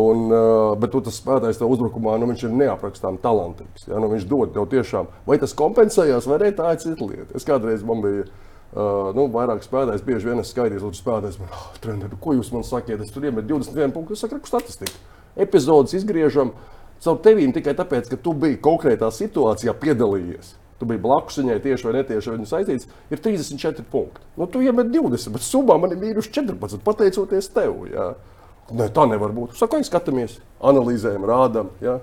Un, bet tu tas spēlētājs tev uzbrukumā, nu, ir neaprakstām talantīgs. Ja? Nu, viņš dod tev tiešām, vai tas kompensējās, vai arī tā ir cita lieta. Es kādreiz man biju. Uh, nu, vairāk spēlētājs, bieži vien es skaidrs, ka spēlētājs man oh, treneru, ko jūs man sakiet, es tur iemetu 21 punktus, es saku, statistiku. Epizodes izgriežam caur tevīm tikai tāpēc, ka tu biji konkrētā situācijā piedalījies. Tu biji blakus viņai tieši vai netieši viņu saistīts, ir 34 punkti. Nu, tu iemet 20, bet summā man ir mīnus 14, pateicoties tev. Jā. Ne, tā nevar būt. Saka, skatāmies, analizējam, rādām. Ja?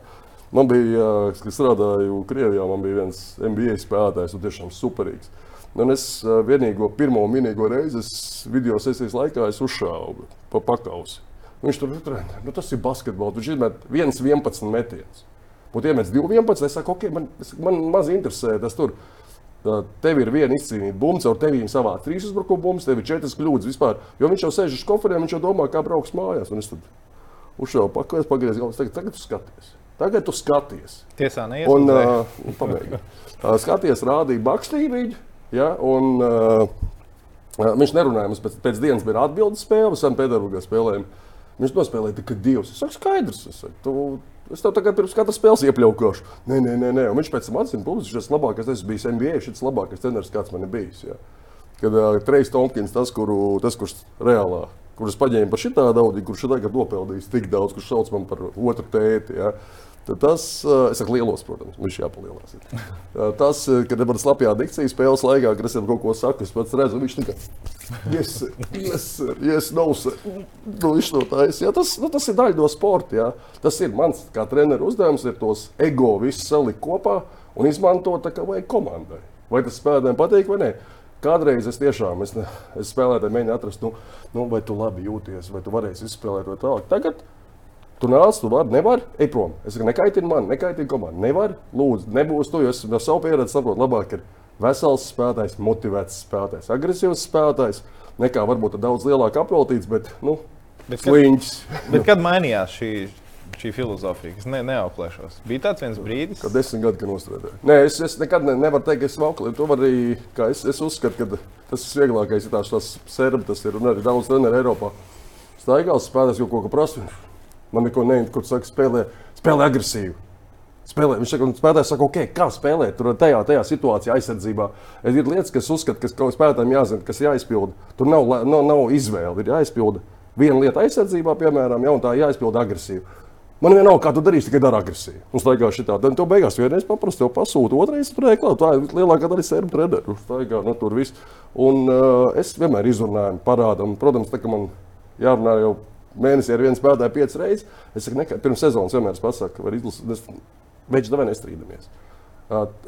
Man bija, kad strādāju Krievijā, man bija viens MBA spēlētājs, un tiešām superīgs. Un es vienīgo pirmo minīgo reizi video sesijas laikā uzšāvu pa pakausi. Viņš tur ir nu, tas ir basketbols. Viņš izmet 1,11 metienus. Būtu iemetis 2,11. Es saku, ok, man, man maz interesē tas tur. Tev ir viena izcīnīta bumba, ar tevi viņa savā trīs uzbrukuma bumbas, tev ir četras kļūdas vispār. Jo viņš jau sēž uz koferiem, viņš jau domā, kā brauks mājās. Un es tad uzšāvu pakaļ, pagriezu galvu, tagad, tagad tu skaties. Tagad tu skaties. Tiesā neies. Un, uh, pamēģini. uh, skaties, rādīja bakstīviņu, ja, un uh, viņš nerunāja, mums pēc, pēc dienas bija atbildes spēle, Sanktpēterburgā spēlējām. Viņš nospēlēja tikai divas. Es saku, skaidrs, es saku, tu, Es tev tagad pirms katras spēles iepļaukošu. Nē, nē, nē, nē. Un viņš pēc tam atzina, ka ir labākais. Es biju NBA, šis labākais treneris, kāds man ir bijis. Jā. Kad uh, Trejs Tompkins, tas, kuru, tas, kurš reālā, kurus paņēma par šitā daudzi, kurš tagad nopelnījis tik daudz, kurš sauc man par otru tēti. Jā. Tas, es saku, lielos, protams, viņš jāpalielinās. Tas, kad man slapjā dikcija spēles laikā, kad es viņam kaut ko saku, es pats redzu, viņš tikai yes, yes, yes, no, nu, viņš to taisa. Ja, tas, nu, tas ir daļa no sporta. Ja. Tas ir mans kā treneru uzdevums, ir tos ego visus salikt kopā un izmantot tā kā vajag komandai. Vai tas spēlētājiem patīk vai nē. Kādreiz es tiešām es, es spēlēju, mēģināju atrast, nu, nu, vai tu labi jūties, vai tu varēsi izspēlēt to tālāk. Tagad Tu nāc, tu vari, nevari, ej prom. Es saku, nekaitini man, nekaitini komandu. Nevar, lūdzu, nebūs tu, jo es no savu pieredzi saprotu, labāk ir vesels spēlētājs, motivēts spēlētājs, agresīvs spēlētājs, nekā varbūt daudz lielāk apveltīts, bet, nu, bet sliņķis. Kad, bet kad mainījās šī, šī filozofija, kas ne, neauklēšos? Bija tāds viens brīdis, kad desmit gadi, kad nostrādāju. Nē, es, es nekad ne, nevaru teikt, ka esmu auklējis. To var arī, kā es, es uzskatu, ka tas ir vieglākais, ja tās, serbi, tas ir un arī daudz treneru Eiropā. Staigās spēlētājs kaut ko prasa. Man neko neinteresē, kur saka, spēlē, spēlē agresīvi. Spēlē. Viņš saka, spēlētājs saka, ok, kā spēlēt tur tajā, tajā situācijā, aizsardzībā. Ir lietas, kas uzskata, ka kaut spēlētājiem jāzina, kas jāizpilda. Tur nav, nav, nav izvēle, ir jāizpilda viena lieta aizsardzībā, piemēram, ja, un tā jāizpilda agresīvi. Man vienalga, kā tu darīsi, tikai dari agresīvi. Un staigā šitā. Tad tu beigās vienreiz paprasti jau pasūti, otrreiz turēji klāt. Tā ir lielākā daļa sērbu treneru. Staigā, nu, tur viss. Un uh, es vienmēr izrunāju, parādām. Protams, tā kā man jārunā jau mēnesī ar vienu spēlētāju piecas reizes. Es saku, nekā, pirms sezonas vienmēr pasaku, var izlasīt, veidot, vai nestrīdamies.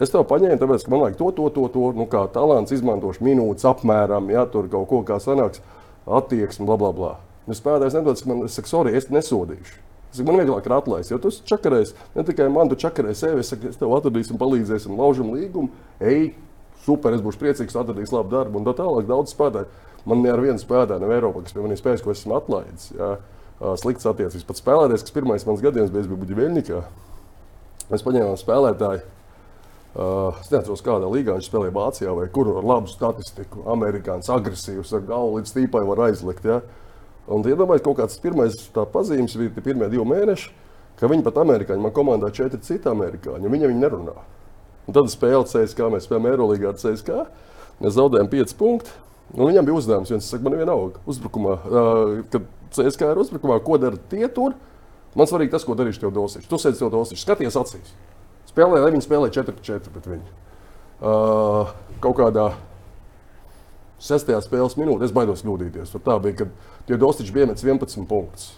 Es tev paņēmu, tāpēc, ka man vajag to, to, to, to nu, kā talants, izmantošu minūtes apmēram, ja tur kaut ko kā sanāks, attieksme, bla, bla, bla. Un spēlētājs nedod, ka man, es saku, sorry, es nesodīšu. Es saku, man vieglāk ir atlaist, jo tu čakarēsi, ne tikai man, tu čakarēsi sevi, es, saku, es tev atradīsim, palīdzēsim, laužam līgumu, ej, super, es būšu priecīgs, atradīs labu darbu un tā tālāk. Daudz spēlētāju Man vienu spēlētāju no Eiropas, kas pie manis spējas, ko esmu atlaidis. Jā. Slikts attiecības. Pat spēlētājs, kas pirmais mans gadījums bija Buļbuļsakā. Mēs paņēmām spēlētāju. Uh, es neatceros, kādā līgā viņš spēlēja Vācijā, vai kur ar labu statistiku. Amerikānis agresīvs, ar galvu līdz tīpai var aizlikt. Ja? Un iedomājieties, kaut kāds pirmais pazīmes bija tie pirmie divi mēneši, ka viņi pat amerikāņi, man komandā četri citi amerikāņi, un viņi viņu nerunā. Un tad spēlē CSK, mēs spēlējām Eirolandā ar CSK, mēs zaudējām 5 punktus. Un viņam bija uzdevums, viens saka, man vienalga, uzbrukumā, uh, kad CSK ir uzbrukumā, ko dara tie tur. Man svarīgi tas, ko darīs tev dosiņš. Tu sēdi tev dosiņš, skaties acīs. Spēlē, lai viņi spēlē 4-4 pret viņu. Uh, kaut kādā sestajā spēles minūtē es baidos kļūdīties. Tur tā bija, kad tie dosiņš bija 11 punktus.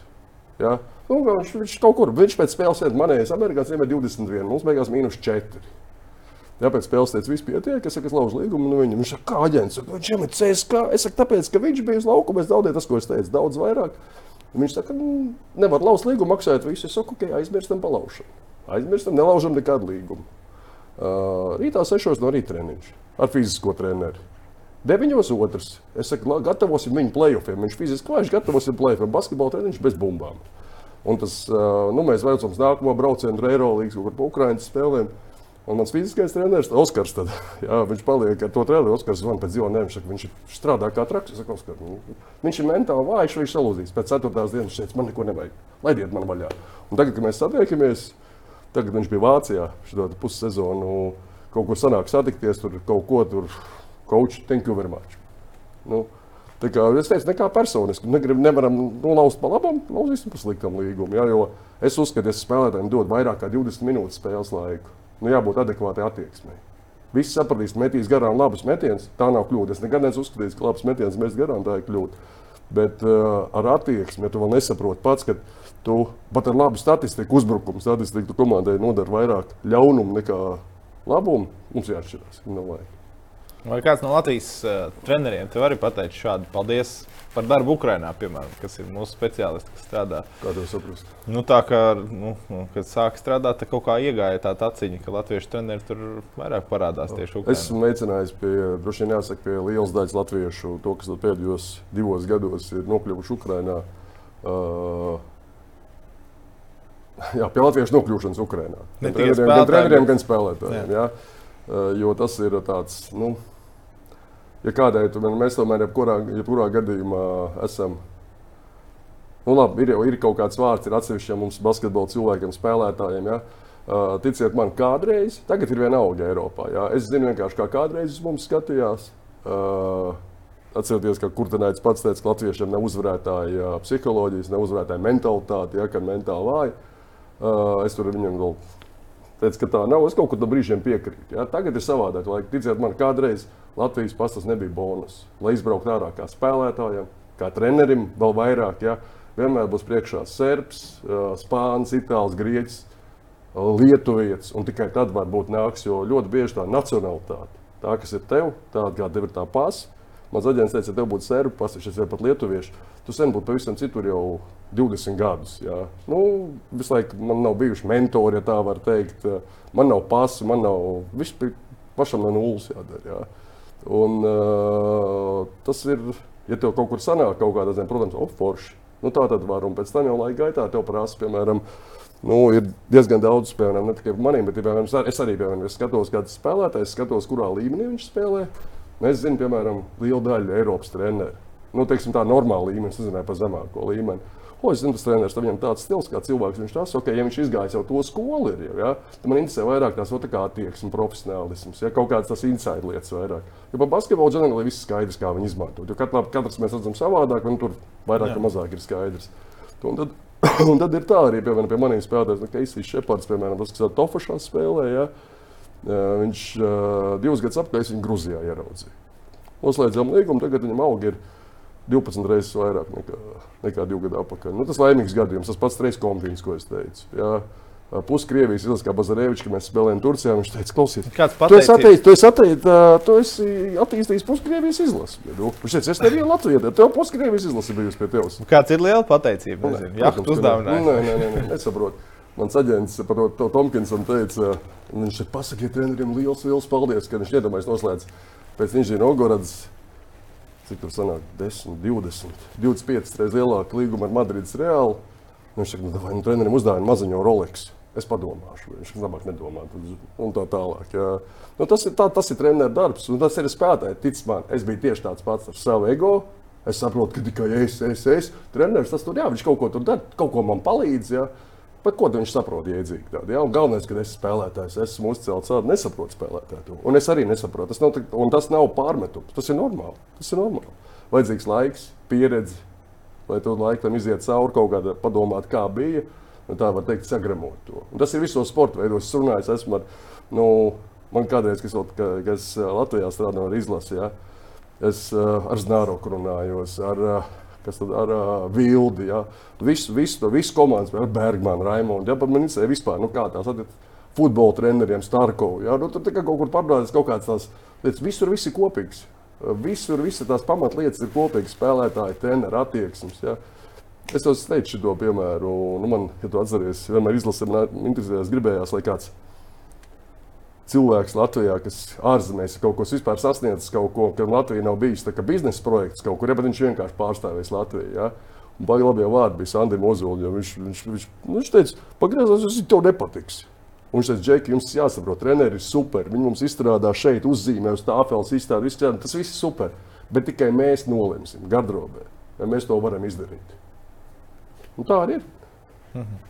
Ja? Nu, viņš, viņš kaut kur, viņš pēc spēles sēž manējais, Amerikāns iemet 21, mums beigās mīnus 4. Jā, pēc spēles teica, viss pietiek, es saku, es laužu līgumu. Nu, viņa, viņš saka, kā aģents, viņš jau ir CSK. Es saku, tāpēc, ka viņš bija uz laukuma, es zaudēju tas, ko es teicu, daudz vairāk. Viņš saka, nu, nevar lauzt līgumu, maksājot visu. Es saku, ok, aizmirstam palaušanu. Aizmirstam, nelaužam nekādu līgumu. Uh, rītā sešos no rīta treniņš ar fizisko treneru. Deviņos otrs. Es saku, gatavosim viņu playoffiem. Viņš fiziski vājš, gatavosim playoffiem. Basketbola treniņš bez bumbām. Un tas, uh, nu, mēs uz nākamo braucienu ar Eirolandes, kur pa Ukraiņas spēlēm. Un mans fiziskais treneris, Oskars, tad, jā, viņš paliek ar to treneri. Oskars zvan pēc dzīvā, viņš, saka, viņš strādā kā traks. Saku, Oskar, nu, viņš ir mentāli vājš, viņš salūzīs. Pēc ceturtās dienas teica, man neko nevajag. Laidiet man vaļā. Un tagad, kad mēs satiekamies, tagad viņš bija Vācijā šo pussezonu. Kaut kur sanāk satikties, tur kaut ko tur, coach, thank you very much. Nu, Tā kā es teicu, nekā personiski. Negrib, nevaram nolaust pa labam, lauzīsim pa sliktam līgumam. Jo es uzskatu, ka spēlētājiem dod vairāk kā 20 minūtes spēles laiku nu, jābūt adekvātai attieksmei. Visi sapratīs, metīs garām labus metienus. Tā nav kļūda. Es nekad neesmu uzskatījis, ka labs metiens mēs garām tā ir kļūda. Bet uh, ar attieksmi, ja tu vēl nesaproti pats, ka tu pat ar labu statistiku, uzbrukumu statistiku komandai nodara vairāk ļaunumu nekā labumu, mums jāatšķirās. Vai kāds no Latvijas uh, treneriem tev arī pateica šādu paldies par darbu Ukrajinā, piemēram, kas ir mūsu speciālisti, kas strādā. Kā to saprast? Nu, tā kā, nu, nu, kad sāk strādāt, tad kaut kā iegāja tā atziņa, ka latviešu treneri tur vairāk parādās tieši Ukrajinā. Es esmu veicinājis pie, droši vien jāsaka, pie lielas daļas latviešu, to, kas pēdējos divos gados ir nokļuvuši Ukrajinā. Uh, jā, pie latviešu nokļūšanas Ukrajinā. Gan treneriem, gan, treneriem, gan spēlētājiem. Jā. Jā. Uh, jo tas ir tāds. Nu, ja kādai tomēr, mēs tomēr jebkurā, jebkurā gadījumā esam. Nu, labi, ir jau ir kaut kāds vārds, ir atsevišķiem mums basketbola cilvēkiem, spēlētājiem. Ja? Ticiet man, kādreiz, tagad ir vienalga Eiropā. Ja? Es zinu vienkārši, kā kādreiz uz mums skatījās. Atcerieties, ka Kurtenēts pats teica, ka latviešiem nav uzvarētāja psiholoģijas, nav uzvarētāja mentalitāte, ja, kad mentāli vāji. Es tur viņam vēl teicu, ka tā nav. Es kaut kur tam brīžiem piekrītu. Ja. Tagad ir savādāk. Lai, ticiet man, kādreiz Latvijas pastas nebija bonus. Lai izbrauktu ārā kā spēlētājam, kā trenerim, vēl vairāk. Ja. Vienmēr būs priekšā serbs, spānis, itālis, grieķis, lietuvietis. Un tikai tad var būt nāks, jo ļoti bieži tā nacionalitāte, tā kas ir tev, tāda kā tev ir tā pasa. Mans aģents teica, ja tev būtu serbi, pasies vai pat lietuvieši, tu sen būtu pavisam citur jau 20 gadus. Jā. Nu, visu laiku man nav bijuši mentori, ja tā var teikt. Man nav pasa, man nav viss pašam no nulles jādara. Jā. Un, uh, tas ir, ja tev kaut kur sanāk, kaut kādā ziņā, protams, oh, forši. Nu, tā tad var, un pēc tam jau laika gaitā tev prasa, piemēram, nu, ir diezgan daudz, piemēram, ne tikai maniem, bet piemēram, es arī piemēram, es skatos, kāds spēlētājs, skatos, kurā līmenī viņš spēlē. Es zinu, piemēram, lielu daļu Eiropas treneru. Nu, teiksim, tā normāla līmenis, es nezināju par zemāko līmeni. Ko es zinu, tas treneris, viņam tāds stils, kā cilvēks viņš tas, ok, ja viņš izgājis jau to skolu, ir, ja, tad man interesē vairāk tās tā attieksme, profesionālisms, ja kaut kādas tās inside lietas vairāk. Jo par basketbolu ģenerāli viss skaidrs, kā viņi izmanto. Jo katrs, katrs mēs redzam savādāk, un tur vairāk vai mazāk ir skaidrs. Un tad, un tad ir tā arī, piemēram, pie maniem spēlētājiem, nu, Keisijs Šepards, piemēram, tas, kas Tofašā spēlē, ja, viņš divus gadus apgājis viņu Gruzijā ieraudzīja. Noslēdzām līgumu, tagad viņam augi ir 12 reizes vairāk nekā, nekā divu gadu atpakaļ. Nu, tas ir laimīgs gadījums, tas pats reizes kombinācijas, ko es teicu. Jā. Pusi Krievijas izlases, kā Bazarevičs, kad mēs spēlējām Turcijā. Viņš teica, klausies, tu esi, atteic, tu esi, atteic, tu esi attīstījis pusi Krievijas izlasi. Nu, viņš teica, es nevienu Latviju, tev pusi Krievijas izlasi bijusi pie tevis. Kāds ir liela pateicība? Jā, tu uzdāvināji. Nē, nē, nē, nē nesaprotu. Mans aģents par to, to Tomkinsam teica, viņš ir pasakiet treneriem liels, liels paldies, ka viņš iedomājas noslēdz pēc Inžīna Ogorodas cik tur sanāk, 10, 20, 25 reizes lielāka līguma ar Madrides Reāli. Nu, viņš saka, nu, vai nu, trenerim uzdāvina maziņo Rolex. Es padomāšu, viņš labāk nedomā. Un tā tālāk. Jā. Nu, tas ir, tā, tas ir treneris darbs, un tas ir spēlētājs. Tic man, es biju tieši tāds pats ar savu ego. Es saprotu, ka tikai es, es, es. Treneris tas tur, jā, viņš kaut ko tur dara, kaut ko man palīdz. Jā. Bet ko viņš saprot iedzīgi? Tādu, ja? Galvenais, ka es spēlētājs, esmu uzcelts ar nesaprotu spēlētāju. Un es arī nesaprotu. Tas nav, un tas nav pārmetums. Tas ir normāli. Tas ir normāli. Vajadzīgs laiks, pieredze, lai to laiku tam iziet cauri, kaut kādā padomāt, kā bija. Tā var teikt, sagramot to. Un tas ir visos sporta veidos. Es runāju, es esmu ar, nu, man kādreiz, kas, ka, kas Latvijā strādā ar izlasi, ja? es uh, ar Znāroku runājos. Ar, uh, kas tad ar uh, Vildi. Ja? Visu, visu, visu komandas, ar Bergmanu, Raimondu. Ja? Pat man interesē vispār, nu, kā tās attiecas futbola treneriem, Starkovu. Ja? Nu, tur kā kaut kur pārdodās kaut kādas tās lietas. Visur viss ir kopīgs. Visur visas tās pamatlietas ir kopīgas spēlētāji, treneri, attieksmes. Ja? Es jau teicu šo piemēru, nu, man, ja tu atceries, vienmēr izlasē, man interesējās, gribējās, lai kāds cilvēks Latvijā, kas ārzemēs kaut ko vispār sasniedzis, kaut ko, ka Latvija nav bijis biznesa projekts kaut kur, ja viņš vienkārši pārstāvēs Latviju. Ja? Baigi labie vārdi bija Sandrija Ozola. Viņš, viņš, viņš, nu, viņš teica, pagriezās, tas tev nepatiks. Un viņš teica, Džeki, jums jāsaprot, treneri ir super. Viņi mums izstrādā šeit, uzzīmē uz tāfeles, izstāda visu, tas viss ir super. Bet tikai mēs nolemsim gardrobē, ja mēs to varam izdarīt. Un tā arī ir. Mhm.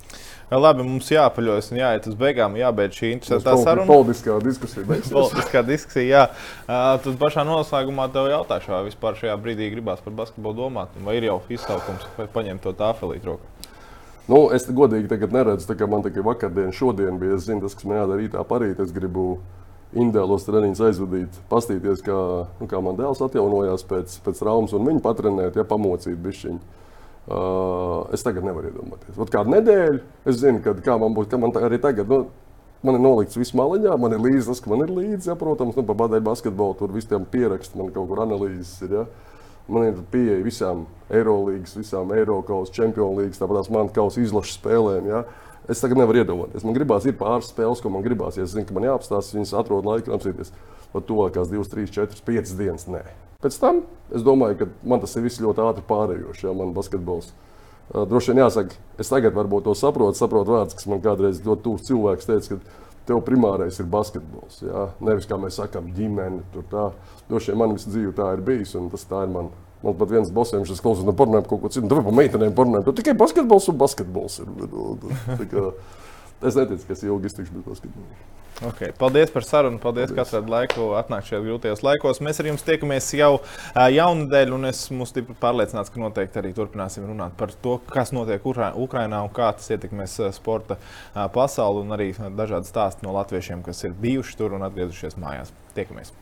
Labi, mums jāpaļojas un jāiet uz beigām, jābeidz šī interesantā saruna. Politiskā diskusija. politiskā diskusija, jā. Uh, tad pašā noslēgumā tev jautāšu, vai vispār šajā brīdī gribās par basketbolu domāt, vai ir jau izsaukums, vai paņemt to tāfelīt rokā. Nu, es godīgi tagad neredzu, tā kā man tikai vakardien, šodien bija. Es zinu, tas, kas man jādara rītā parīt. Es gribu indēlos treniņus aizvadīt, pastīties, kā, nu, kā man dēls atjaunojās pēc, pēc traumas un viņu patrenēt, ja pamocīt bišķiņu. Uh, es tagad nevaru iedomāties. Vat kādu nedēļu es zinu, kad, kā man būs, man arī tagad. Nu, Man ir nolikts viss maliņā, man ir līdzi tas, ka man ir līdzi, ja, protams, nu, par badēju basketbolu, tur visiem pierakstiem, man kaut kur analīzes ir. Ja. Man ir pieeja visām Eirolandes, visām Eiropas, Champions League, tāpat man kausa izlašu spēlēm. Ja. Es tagad nevaru iedomāties. Man gribās, ir pāris spēles, ko man gribās. Ja es zinu, ka man jāapstāsta, viņas atrod laiku, apsīties. Pat tuvākās 2, 3, 4, 5 dienas. Nē. Pēc tam es domāju, ka man tas ir viss ļoti ātri pārējošs, ja man basketbols. Droši vien jāsaka, es tagad varbūt to saprotu, saprotu vārds, kas man kādreiz ļoti tūs cilvēks teica, ka tev primārais ir basketbols. Ja? Nevis kā mēs sakām, ģimene, tur tā. Droši vien man visu dzīvi tā ir bijis, un tas tā ir man. Man pat viens bosiem, kas klausās, no pornogrāfijas kaut ko citu, nu, par meitenēm pornogrāfiju. Tikai basketbols un basketbols ir. Es neticu, ka es ilgi iztikšu bez basketbola. Okay. Paldies par sarunu. Paldies, paldies. ka atradāt laiku atnākt šajos grūtajos laikos. Mēs ar jums tiekamies jau jaunadēļ, un es esmu stipri pārliecināts, ka noteikti arī turpināsim runāt par to, kas notiek Ukrajinā un kā tas ietekmēs sporta pasauli, un arī dažādi stāsti no latviešiem, kas ir bijuši tur un atgriezušies mājās. Tiekamies!